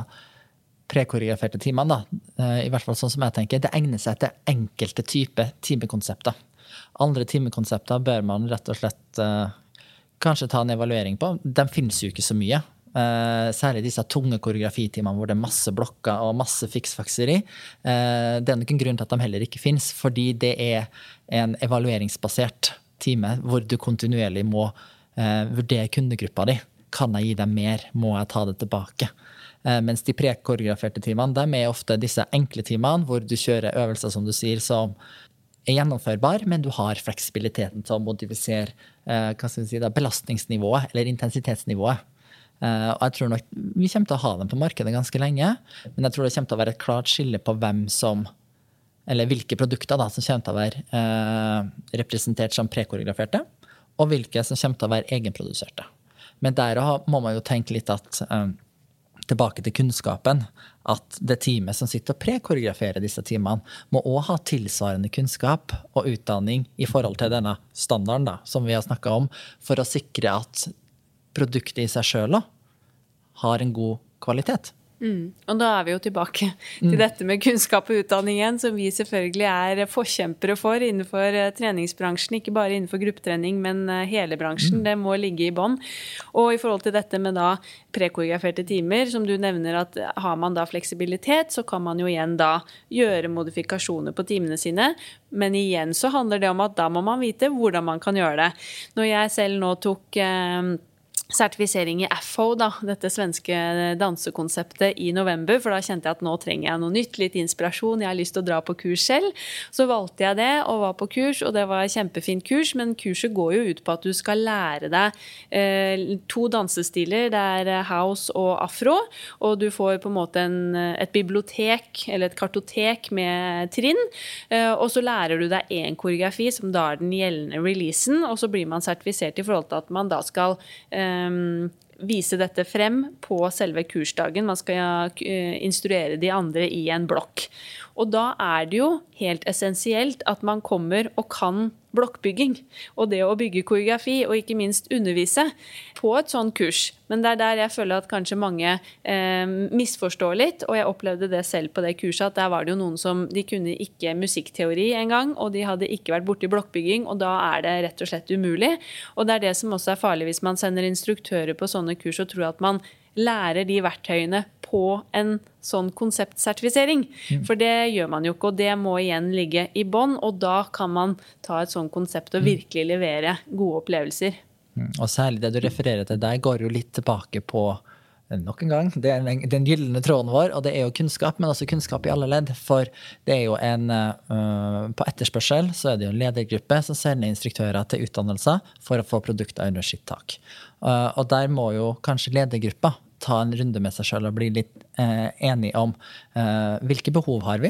prekoreograferte timene, da, eh, i hvert fall sånn som jeg tenker, det egner seg til enkelte typer timekonsepter. Andre timekonsepter bør man rett og slett uh, kanskje ta en evaluering på. De finnes jo ikke så mye. Uh, særlig disse tunge koreografitimene hvor det er masse blokker og masse fiksfakseri. Uh, det er nok en grunn til at de heller ikke finnes, fordi det er en evalueringsbasert time hvor du kontinuerlig må vurdere kundegruppa di. Kan jeg gi dem mer? Må jeg ta det tilbake? Mens de prekoreograferte timene de er ofte disse enkle timene hvor du kjører øvelser som du sier, som er gjennomførbar, men du har fleksibiliteten til å modifisere si, belastningsnivået eller intensitetsnivået. Eh, og jeg tror nok Vi kommer til å ha dem på markedet ganske lenge, men jeg tror det kommer til å være et klart skille på hvem som eller hvilke produkter da, som kommer til å være uh, representert som prekoreograferte, og hvilke som kommer til å være egenproduserte. Men der må man jo tenke litt at um, tilbake til kunnskapen, at det teamet som sitter og prekoreograferer disse timene, må òg ha tilsvarende kunnskap og utdanning i forhold til denne standarden da, som vi har snakka om, for å sikre at produktet i seg sjøl har en god kvalitet. Mm. Og da er vi jo tilbake til mm. dette med kunnskap og utdanning igjen, som vi selvfølgelig er forkjempere for innenfor eh, treningsbransjen. Ikke bare innenfor gruppetrening, men eh, hele bransjen. Mm. Det må ligge i bånn. Og i forhold til dette med da prekoreograferte timer, som du nevner at har man da fleksibilitet, så kan man jo igjen da gjøre modifikasjoner på timene sine. Men igjen så handler det om at da må man vite hvordan man kan gjøre det. Når jeg selv nå tok eh, sertifisering i FO, da, dette svenske dansekonseptet, i november. For da kjente jeg at nå trenger jeg noe nytt, litt inspirasjon. Jeg har lyst til å dra på kurs selv. Så valgte jeg det og var på kurs, og det var kjempefint kurs. Men kurset går jo ut på at du skal lære deg eh, to dansestiler. Det er house og afro. Og du får på en måte en, et bibliotek, eller et kartotek med trinn. Eh, og så lærer du deg én koreografi, som da er den gjeldende releasen. Og så blir man sertifisert i forhold til at man da skal eh, vise dette frem på selve kursdagen. Man skal uh, instruere de andre i en blokk. Og da er det jo helt essensielt at man kommer og kan blokkbygging. Og det å bygge koreografi, og ikke minst undervise, på et sånn kurs. Men det er der jeg føler at kanskje mange eh, misforstår litt. Og jeg opplevde det selv på det kurset, at der var det jo noen som de kunne ikke musikkteori engang. Og de hadde ikke vært borti blokkbygging, og da er det rett og slett umulig. Og det er det som også er farlig hvis man sender instruktører på sånne kurs og tror at man lærer de verktøyene på en sånn konseptsertifisering. Mm. For det gjør man jo ikke, og det må igjen ligge i bånn. Og da kan man ta et sånt konsept og mm. virkelig levere gode opplevelser. Mm. Og særlig det du refererer til der, går jo litt tilbake på nok en gang, det er den, gylne tråden vår, og det er jo kunnskap, men også kunnskap i alle ledd. For det er jo en uh, På etterspørsel så er det jo en ledergruppe som sender instruktører til utdannelser for å få produkter under sitt tak. Uh, og der må jo kanskje ledergruppa ta en runde med seg sjøl og bli litt uh, enig om hvilke behov har vi,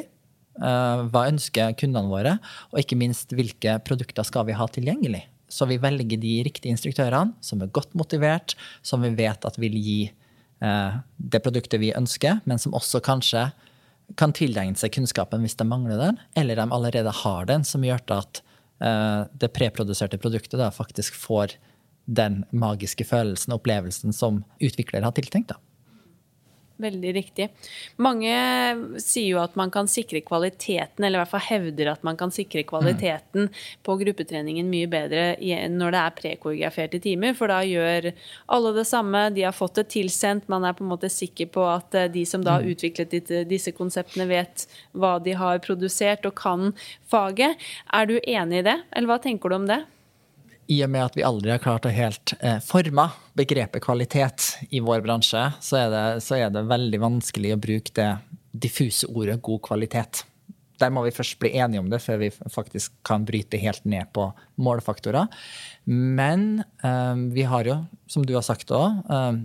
hva ønsker kundene våre, og ikke minst hvilke produkter skal vi ha tilgjengelig. Så vi velger de riktige instruktørene som er godt motivert, som vi vet at vil gi Eh, det produktet vi ønsker, men som også kanskje kan tilegne seg kunnskapen hvis de mangler den, eller de allerede har den, som gjør at eh, det preproduserte produktet da faktisk får den magiske følelsen og opplevelsen som utvikler har tiltenkt. da. Veldig riktig. Mange sier jo at man kan sikre kvaliteten, eller i hvert fall hevder at man kan sikre kvaliteten mm. på gruppetreningen mye bedre når det er prekoreograferte timer, for da gjør alle det samme. De har fått det tilsendt, man er på en måte sikker på at eh, de som da har mm. utviklet disse konseptene, vet hva de har produsert og kan faget. Er du enig i det, eller hva tenker du om det? I og med at vi aldri har klart å helt eh, forme begrepet kvalitet i vår bransje, så er, det, så er, det, veldig vanskelig å bruke det diffuse ordet god kvalitet. Der må vi først bli enige om det før vi faktisk kan bryte helt ned på målfaktorer. Men eh, vi har jo, som du har sagt òg, eh,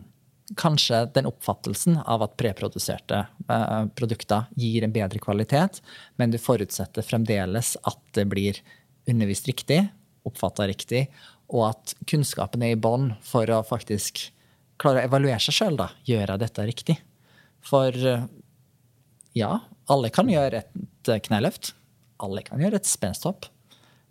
kanskje den oppfattelsen av at preproduserte eh, produkter gir en bedre kvalitet, men du forutsetter fremdeles at det blir undervist riktig, oppfatta riktig, og at kunnskapen er i bånn for å faktisk klare å evaluere seg sjøl. Gjør jeg dette riktig? For ja, alle kan gjøre et kneløft. Alle kan gjøre et spensthopp.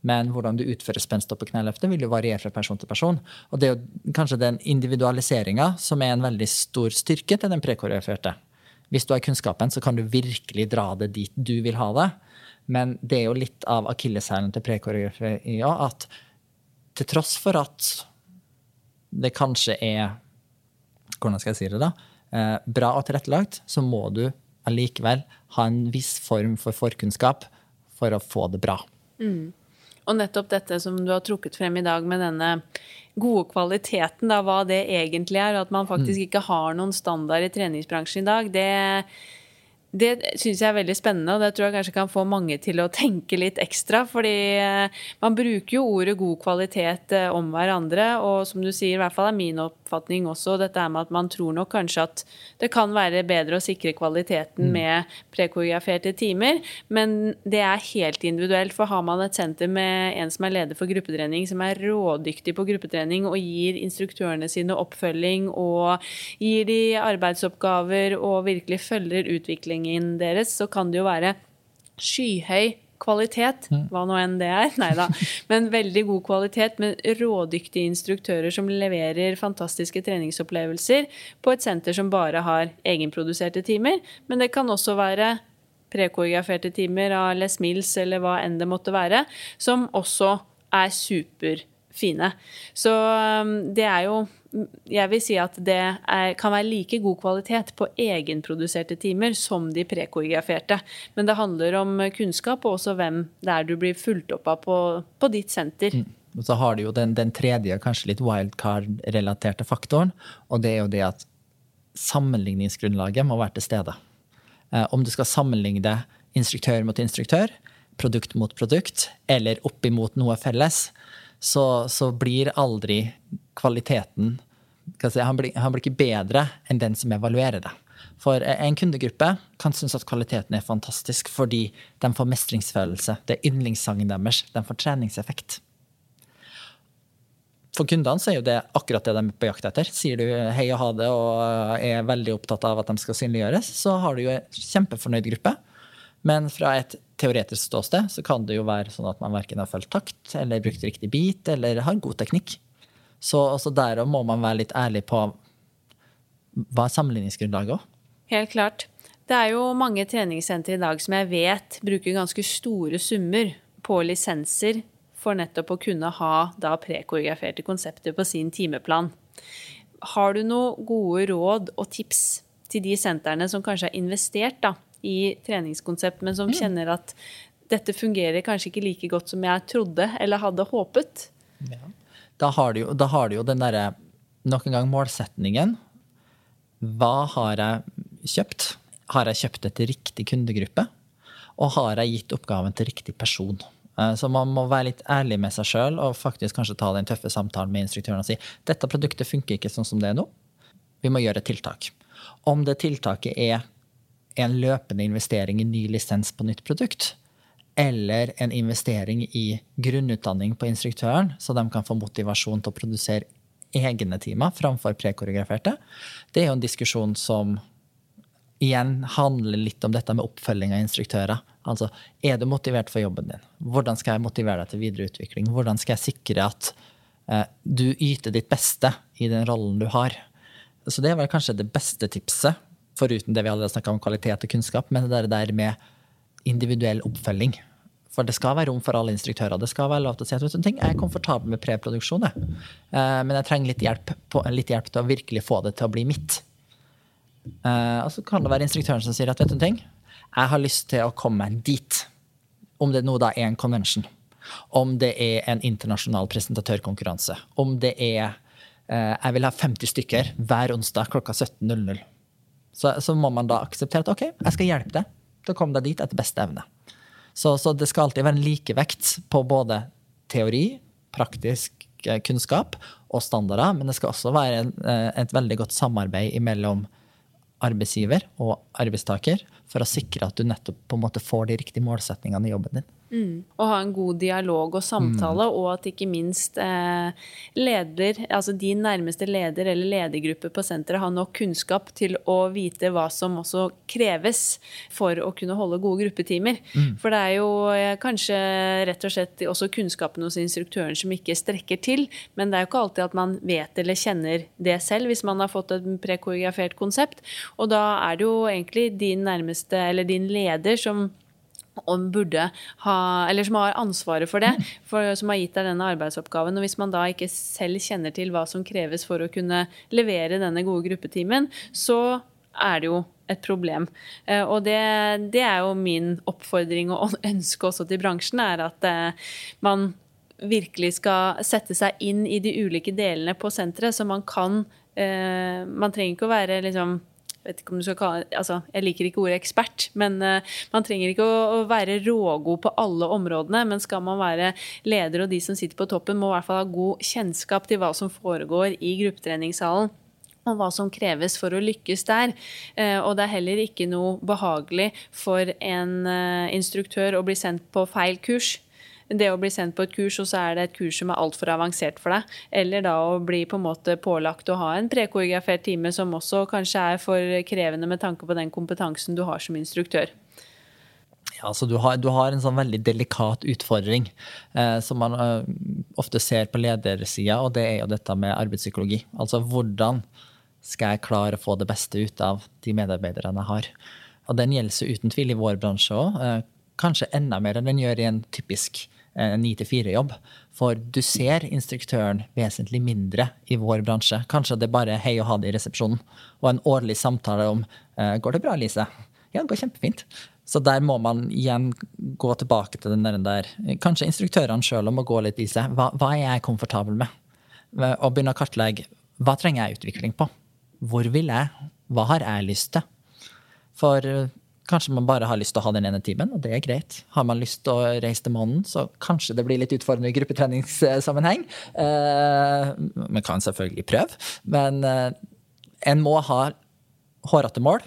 Men hvordan du utfører spensthopp og kneløft, vil jo variere fra person til person. Og det er jo kanskje den individualiseringa som er en veldig stor styrke til den prekoreoførte. Hvis du har kunnskapen, så kan du virkelig dra det dit du vil ha det. Men det er jo litt av akilleshælen til prekoreografi ja, at til tross for at det kanskje er Hvordan skal jeg si det, da? Eh, bra og tilrettelagt, så må du allikevel ha en viss form for forkunnskap for å få det bra. Mm. Og nettopp dette som du har trukket frem i dag med denne gode kvaliteten, da, hva det egentlig er, og at man faktisk mm. ikke har noen standard i treningsbransjen i dag, det det syns jeg er veldig spennende, og det tror jeg kanskje kan få mange til å tenke litt ekstra. Fordi eh, man bruker jo ordet god kvalitet eh, om hverandre, og som du sier, i hvert fall er min oppfatning også dette er med at man tror nok kanskje at det kan være bedre å sikre kvaliteten mm. med prekoreograferte timer, men det er helt individuelt. For har man et senter med en som er leder for gruppetrening, som er rådyktig på gruppetrening og gir instruktørene sine oppfølging og gir de arbeidsoppgaver og virkelig følger utviklingen utviklingen deres, så kan det jo være skyhøy kvalitet, mm. hva nå enn det er. (laughs) Nei da. Men veldig god kvalitet med rådyktige instruktører som leverer fantastiske treningsopplevelser på et senter som bare har egenproduserte timer. Men det kan også være prekoreograferte timer av Les Mills eller hva enn det måtte være, som også er superfine. Så det er jo jeg vil si at det er, kan være like god kvalitet på egenproduserte timer som de prekoreograferte. Men det handler om kunnskap og også hvem det er du blir fulgt opp av på, på ditt senter. Mm. Og så har du jo den, den tredje, kanskje litt wildcard-relaterte faktoren, og det er jo det at sammenligningsgrunnlaget må være til stede. Eh, om du skal sammenligne instruktør mot instruktør, produkt mot produkt, eller opp imot noe felles, så, så blir aldri kvaliteten si, han, blir, han, blir, ikke bedre enn den som evaluerer det. For en kundegruppe kan synes at kvaliteten er fantastisk fordi de får mestringsfølelse. Det er yndlingssangen deres. De får treningseffekt. For kundene så er jo det akkurat det de er på jakt etter. Sier du hei og ha det og er veldig opptatt av at de skal synliggjøres, så har du jo en kjempefornøyd gruppe. Men fra et teoretisk ståsted så kan det jo være sånn at man verken har fulgt takt eller brukt riktig bit eller har god teknikk. Så også der må man være litt ærlig på hva er sammenligningsgrunnlaget òg. Helt klart. Det er jo mange treningssentre i dag som jeg vet bruker ganske store summer på lisenser for nettopp å kunne ha da prekoreograferte konsepter på sin timeplan. Har du noen gode råd og tips til de sentrene som kanskje har investert da, i treningskonsept, men som mm. kjenner at dette fungerer kanskje ikke like godt som jeg trodde eller hadde håpet? Ja da har du jo, har du jo den derre Nok en gang målsetningen. hva har jeg kjøpt? Har jeg kjøpt det til riktig kundegruppe? Og har jeg gitt oppgaven til riktig person? Eh, så man må være litt ærlig med seg sjøl og faktisk kanskje ta den tøffe samtalen med instruktøren og si dette produktet funker ikke sånn som det er nå. Vi må gjøre et tiltak. Om det tiltaket er en løpende investering i ny lisens på nytt produkt, eller en investering i grunnutdanning på instruktøren, så de kan få motivasjon til å produsere egne timer framfor prekoreograferte, det er jo en diskusjon som igjen handler litt om dette med oppfølging av instruktører. Altså, er du motivert for jobben din? Hvordan skal jeg motivere deg til videre utvikling? Hvordan skal jeg sikre at eh, du yter ditt beste i den rollen du har? Så det er vel kanskje det beste tipset, foruten det vi allerede snakka om kvalitet og kunnskap, men det der med individuell oppfølging. For det skal være rom for alle instruktører. Det skal være lov til å si at vet du, jeg er komfortabel med preproduksjon. Eh, men jeg trenger litt hjelp, på, litt hjelp, til å virkelig få det til å bli mitt. Eh, og så kan det være instruktøren som sier at vet du ting, jeg har lyst til å komme meg dit. Om det nå da er en convention. Om det er en internasjonal presentatørkonkurranse. Om det er eh, Jeg vil ha 50 stykker hver onsdag klokka 17.00. Så, så må man da akseptere at OK, jeg skal hjelpe deg til å komme deg dit etter beste evne. Så, så, det skal alltid være en likevekt på både teori, praktisk eh, kunnskap og standarder, men det skal også være en, eh, et veldig godt samarbeid mellom arbeidsgiver og arbeidstaker for å sikre at du nettopp på en måte får de riktige målsetningene i jobben din. Mm. Og ha en god dialog og samtale, mm. og at ikke minst eh, leder, altså din nærmeste leder eller ledergruppe på senteret har nok kunnskap til å vite hva som også kreves for å kunne holde gode gruppetimer. Mm. For det er jo eh, kanskje rett og slett også kunnskapen hos instruktøren som ikke strekker til, men det er jo ikke alltid at man vet eller kjenner det selv hvis man har fått et prekoreografert konsept. Og da er det jo egentlig din nærmeste, eller din leder, som om burde ha, eller som har ansvaret for det, for, som har gitt deg denne arbeidsoppgaven. Og hvis man da ikke selv kjenner til hva som kreves for å kunne levere denne gode gruppetimen, så er det jo et problem. Eh, og det, det er jo min oppfordring og (laughs) ønske også til bransjen, er at eh, man virkelig skal sette seg inn i de ulike delene på senteret, så man kan eh, Man trenger ikke å være liksom vet ikke om du skal kalle, altså, Jeg liker ikke ordet ekspert, men uh, man trenger ikke å, å, være rågod på alle områdene. Men skal man være leder og de som sitter på toppen, må i hvert fall ha god kjennskap til hva som foregår i gruppetreningssalen og hva som kreves for å lykkes der. Eh, og det er heller ikke noe behagelig for en eh, instruktør å bli sendt på feil kurs det å bli sendt på et kurs, og så er det et kurs som er altfor avansert for deg. Eller da å bli på en måte pålagt å ha en prekoreografert time som også kanskje er for krevende med tanke på den kompetansen du har som instruktør. Ja, så du har, du har en sånn veldig delikat utfordring eh, som man eh, ofte ser på ledersida, og det er jo dette med arbeidspsykologi. Altså hvordan skal jeg klare å få det beste ut av de medarbeiderne jeg har? Og den gjelder uten tvil i vår bransje òg. Eh, kanskje enda mer enn den gjør i en typisk ni til fire-jobb. For du ser instruktøren vesentlig mindre i vår bransje. Kanskje det er bare hei og ha det i resepsjonen. Og en årlig samtale om eh, går det bra, Lise? Ja, det går kjempefint. Så der må man igjen gå tilbake til den der. Kanskje instruktørene sjøl må gå litt i seg. Hva, hva, er jeg komfortabel med? Og begynne å kartlegge hva trenger jeg utvikling på? Hvor vil jeg? Hva har jeg lyst til? For Kanskje man bare har lyst til å ha den ene timen, og det er greit. Har man lyst til å reise til månen, så kanskje det blir litt utfordrende i gruppetreningssammenheng. Eh, man kan selvfølgelig prøve, men eh, en må ha hårete mål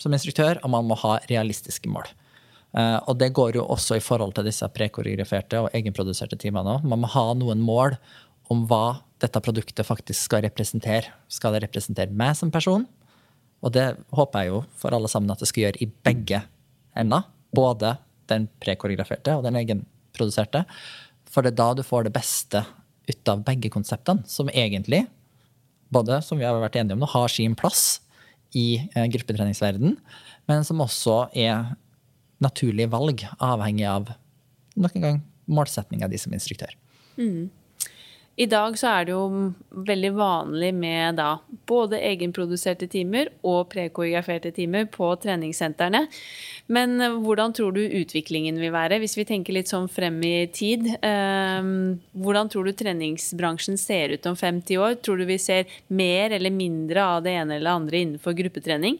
som instruktør, og man må ha realistiske mål. Eh, og det går jo også i forhold til disse prekoreograferte og egenproduserte timene òg. Man må ha noen mål om hva dette produktet faktisk skal representere. Skal det representere meg som person? Og det håper jeg jo for alle sammen at det skal gjøre i begge ender. Både den prekoreograferte og den egenproduserte. For det er da du får det beste ut av begge konseptene, som egentlig, både som vi har vært enige om nå, har sin plass i gruppetreningsverdenen, gruppetreningsverden, men som også er naturlige valg, avhengig av nok en gang målsettinga di som instruktør. Mm. I dag så er det jo veldig vanlig med da både egenproduserte timer og prekoreograferte timer på treningssentrene. Men eh, hvordan tror du utviklingen vil være, hvis vi tenker litt sånn frem i tid? Eh, hvordan tror du treningsbransjen ser ut om 50 år? Tror du vi ser mer eller mindre av det ene eller andre innenfor gruppetrening?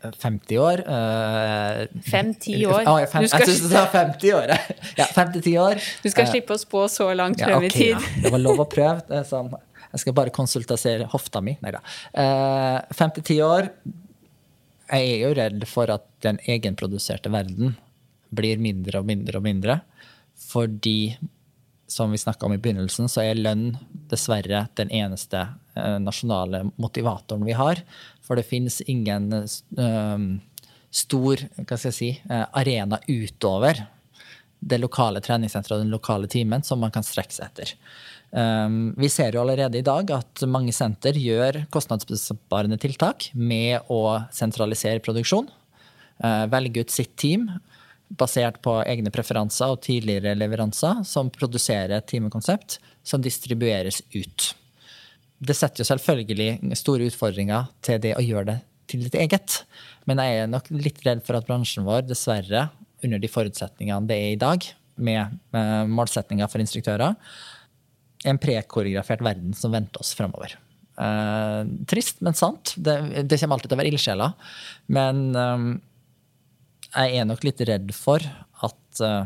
50 år. Uh, Fem-ti år. Ah, fem. Jeg syns du sa 50 år. (laughs) Ja, 50 år. Du skal uh, slippe å spå så langt frem ja, okay, i tid. Ja. Det var lov å prøve. Sånn. Jeg skal bare konsultasere hofta mi. Nei da. Uh, 50 år. Jeg er jo redd for at den egenproduserte verden blir mindre og mindre og mindre. Fordi, som vi snakka om i begynnelsen, så er lønn dessverre den eneste uh, nasjonale motivatoren vi har. For det finnes ingen um, stor si, uh, arena utover det lokale treningssenteret og den lokale timen som man kan strekke seg etter. Vi ser jo allerede i dag at mange senter gjør kostnadsbesparende tiltak med å sentralisere produksjon. Velge ut sitt team basert på egne preferanser og tidligere leveranser, som produserer et timekonsept som distribueres ut det setter jo selvfølgelig store utfordringer til det å gjøre det til ditt eget. Men jeg er nok litt redd for at bransjen vår, dessverre, under de forutsetningene det er i dag, med, med målsetninger for instruktører, er en prekoreografert verden som venter oss fremover. Eh, trist, men sant. Det, det, kommer alltid til å være ildsjeler. Men eh, jeg er nok litt redd for at uh,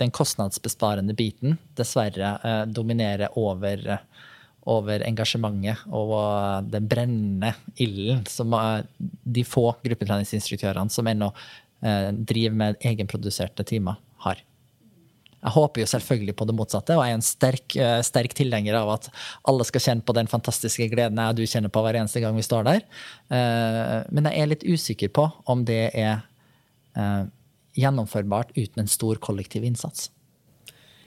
den kostnadsbesparende biten dessverre uh, dominerer over over engasjementet og den brennende ilden som de få gruppetreningsinstruktørene som ennå eh, driver med egenproduserte timer, har. Jeg håper jo selvfølgelig på det motsatte, og jeg er en sterk, eh, sterk tilhenger av at alle skal kjenne på den fantastiske gleden jeg og du kjenner på hver eneste gang vi står der. Eh, men jeg er litt usikker på om det er gjennomførbart uten en stor kollektiv innsats.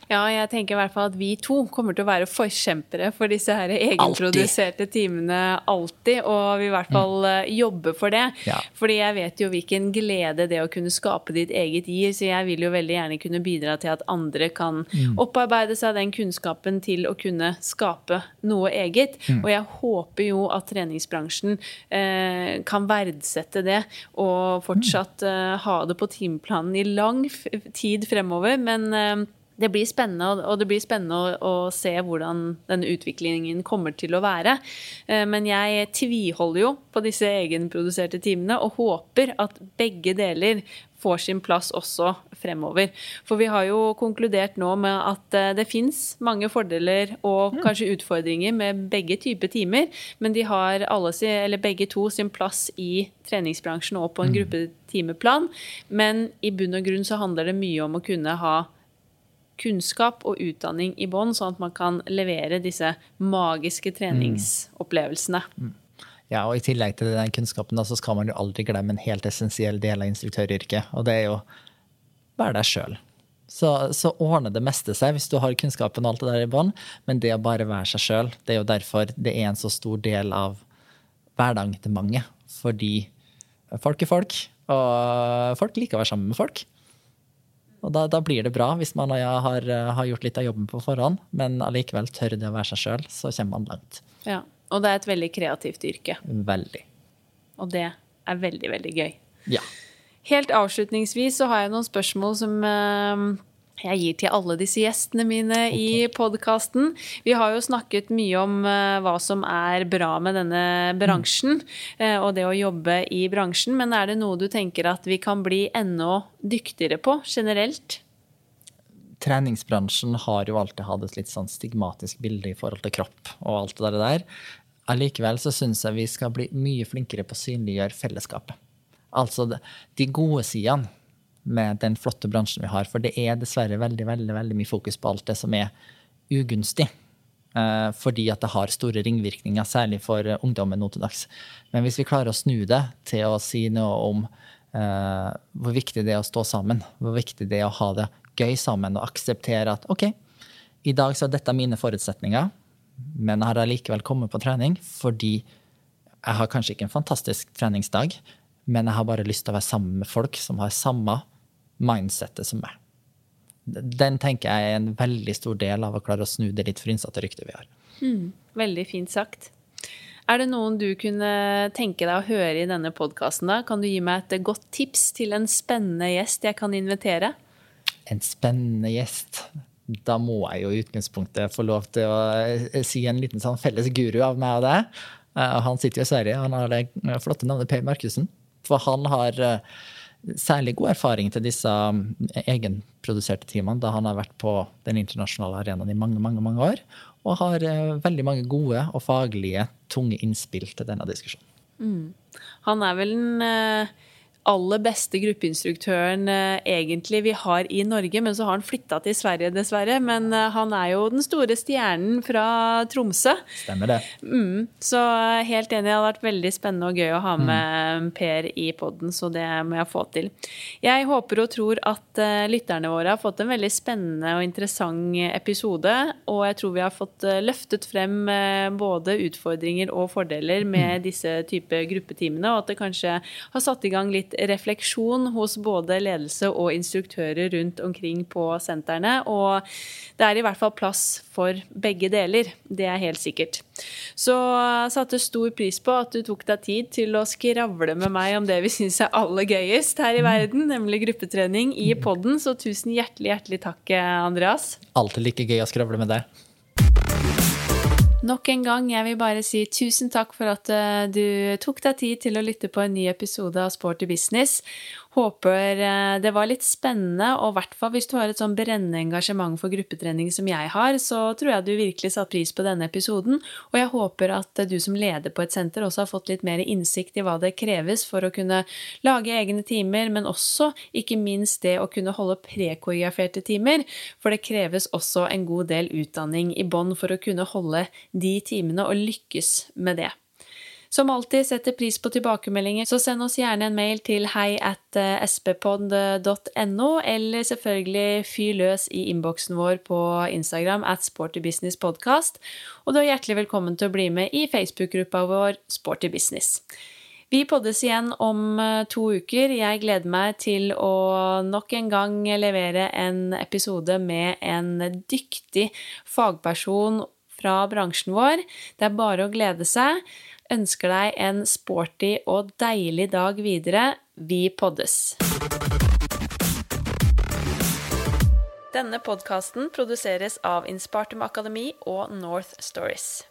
Ja, jeg tenker i hvert fall at vi to kommer til å være forkjempere for disse her egenproduserte timene alltid. Og vi i hvert fall mm. jobbe for det. Ja. Fordi jeg vet jo hvilken glede det å kunne skape ditt eget gir. Så jeg vil jo veldig gjerne kunne bidra til at andre kan mm. opparbeide seg den kunnskapen til å kunne skape noe eget. Mm. Og jeg håper jo at treningsbransjen eh, kan verdsette det og fortsatt eh, ha det på timeplanen i lang tid fremover. Men eh, det blir spennende, og det blir spennende å, å, se hvordan denne utviklingen kommer til å være. Eh, men jeg tviholder jo på disse egenproduserte timene og håper at begge deler får sin plass også fremover. For vi har jo konkludert nå med at eh, det fins mange fordeler og mm. kanskje utfordringer med begge typer timer, men de har eller begge to sin plass i treningsbransjen og på en mm. gruppetimeplan. Men i bunn og grunn så handler det mye om å kunne ha kunnskap og utdanning i bånn, sånn at man kan levere disse magiske treningsopplevelsene. Mm. Ja, og I tillegg til den kunnskapen da, så skal man jo aldri glemme en helt essensiell del av instruktøryrket. Og det er jo være deg sjøl. Så, så, ordner det meste seg hvis du har kunnskapen og alt det der i bånn. Men det å bare være seg sjøl, det er jo derfor det er en så stor del av hverdagen til mange. Fordi folk er folk, og folk liker å være sammen med folk. Og da, da, blir det bra hvis man har, har, gjort litt av jobben på forhånd, men allikevel tør det å være seg sjøl, så kommer man langt. Ja, Og det er et veldig kreativt yrke. Veldig. Og det er veldig, veldig gøy. Ja. Helt avslutningsvis så har jeg noen spørsmål som uh, jeg gir til alle disse gjestene mine okay. i podkasten. Vi har jo snakket mye om uh, hva som er bra med denne bransjen, uh, og det å jobbe i bransjen. Men er det noe du tenker at vi kan bli enda dyktigere på generelt? Treningsbransjen har jo alltid hatt et litt sånn stigmatisk bilde i forhold til kropp og alt det der. Allikevel så syns jeg vi skal bli mye flinkere på å synliggjøre fellesskapet. Altså de gode sidene med den flotte bransjen vi har. For det er dessverre veldig, veldig, veldig mye fokus på alt det som er ugunstig. Eh, fordi at det har store ringvirkninger, særlig for ungdommen nå til dags. Men hvis vi klarer å snu det til å si noe om uh, hvor viktig det er å stå sammen, hvor viktig det er å ha det gøy sammen og akseptere at OK, i dag så er dette mine forutsetninger, men jeg har allikevel kommet på trening fordi jeg har kanskje ikke en fantastisk treningsdag, men jeg har bare lyst til å være sammen med folk som har samme mindsettet som er. den tenker jeg er en veldig stor del av å klare å snu det litt frynsete ryktet vi har. Mm, veldig fint sagt. Er det noen du kunne tenke deg å høre i denne podkasten? Kan du gi meg et godt tips til en spennende gjest jeg kan invitere? En spennende gjest? Da må jeg jo i utgangspunktet få lov til å eh, si en liten sånn felles guru av meg og deg. Eh, han sitter jo i Sverige. Han har det flotte navnet Per Markussen. For han har eh, særlig god erfaring til disse egenproduserte timene, da han har vært på den internasjonale arenaen i mange, mange, mange år og har eh, veldig mange gode og faglige, tunge innspill til denne diskusjonen. Mm. Han er vel en eh, aller beste gruppeinstruktøren eh, egentlig vi har i Norge, men så har han flytta til Sverige, dessverre. Men eh, han er jo den store stjernen fra Tromsø. Stemmer det. Mm, så eh, helt enig, det hadde vært veldig spennende og gøy å ha med mm. Per i poden, så det må jeg få til. Jeg håper og tror at lytterne våre har fått en veldig spennende og interessant episode, og jeg tror vi har fått løftet frem både utfordringer og fordeler med mm. disse type gruppetimene, og at det kanskje har satt i gang litt refleksjon hos både ledelse og instruktører rundt omkring på sentrene. Og det er i hvert fall plass for begge deler. Det er helt sikkert. Så satte stor pris på at du tok deg tid til å skravle med meg om det vi syns er aller gøyest her i verden, nemlig gruppetrening i podden. Så tusen hjertelig, hjertelig takk, Andreas. Alltid like gøy å skravle med deg. Nok en gang, jeg vil bare si tusen takk for at eh, du tok deg tid til å lytte på en ny episode av Sporty business. Håper eh, det var litt spennende, og i hvert fall hvis du har et sånn brennende engasjement for gruppetrening som jeg har, så tror jeg du virkelig satte pris på denne episoden. Og jeg håper at du som leder på et senter også har fått litt mer innsikt i hva det kreves for å kunne lage egne timer, men også ikke minst det å kunne holde prekoreograferte timer. For det kreves også en god del utdanning i bånn for å kunne holde de timene og lykkes med det. Som alltid setter pris på tilbakemeldinger, så send oss gjerne en mail til hei at eh, sppod.no, eller selvfølgelig fyr løs i innboksen vår på Instagram at sportybusinesspodkast. Og du er hjertelig velkommen til å bli med i Facebook-gruppa vår Sporty Business. Vi poddes igjen om eh, to uker. Jeg gleder meg til å nok en gang levere en episode med en dyktig fagperson fra bransjen vår. Det er bare å glede seg ønsker deg en sporty og deilig dag videre. Vi poddes! Denne podkasten produseres av Inspartum Akademi og North Stories.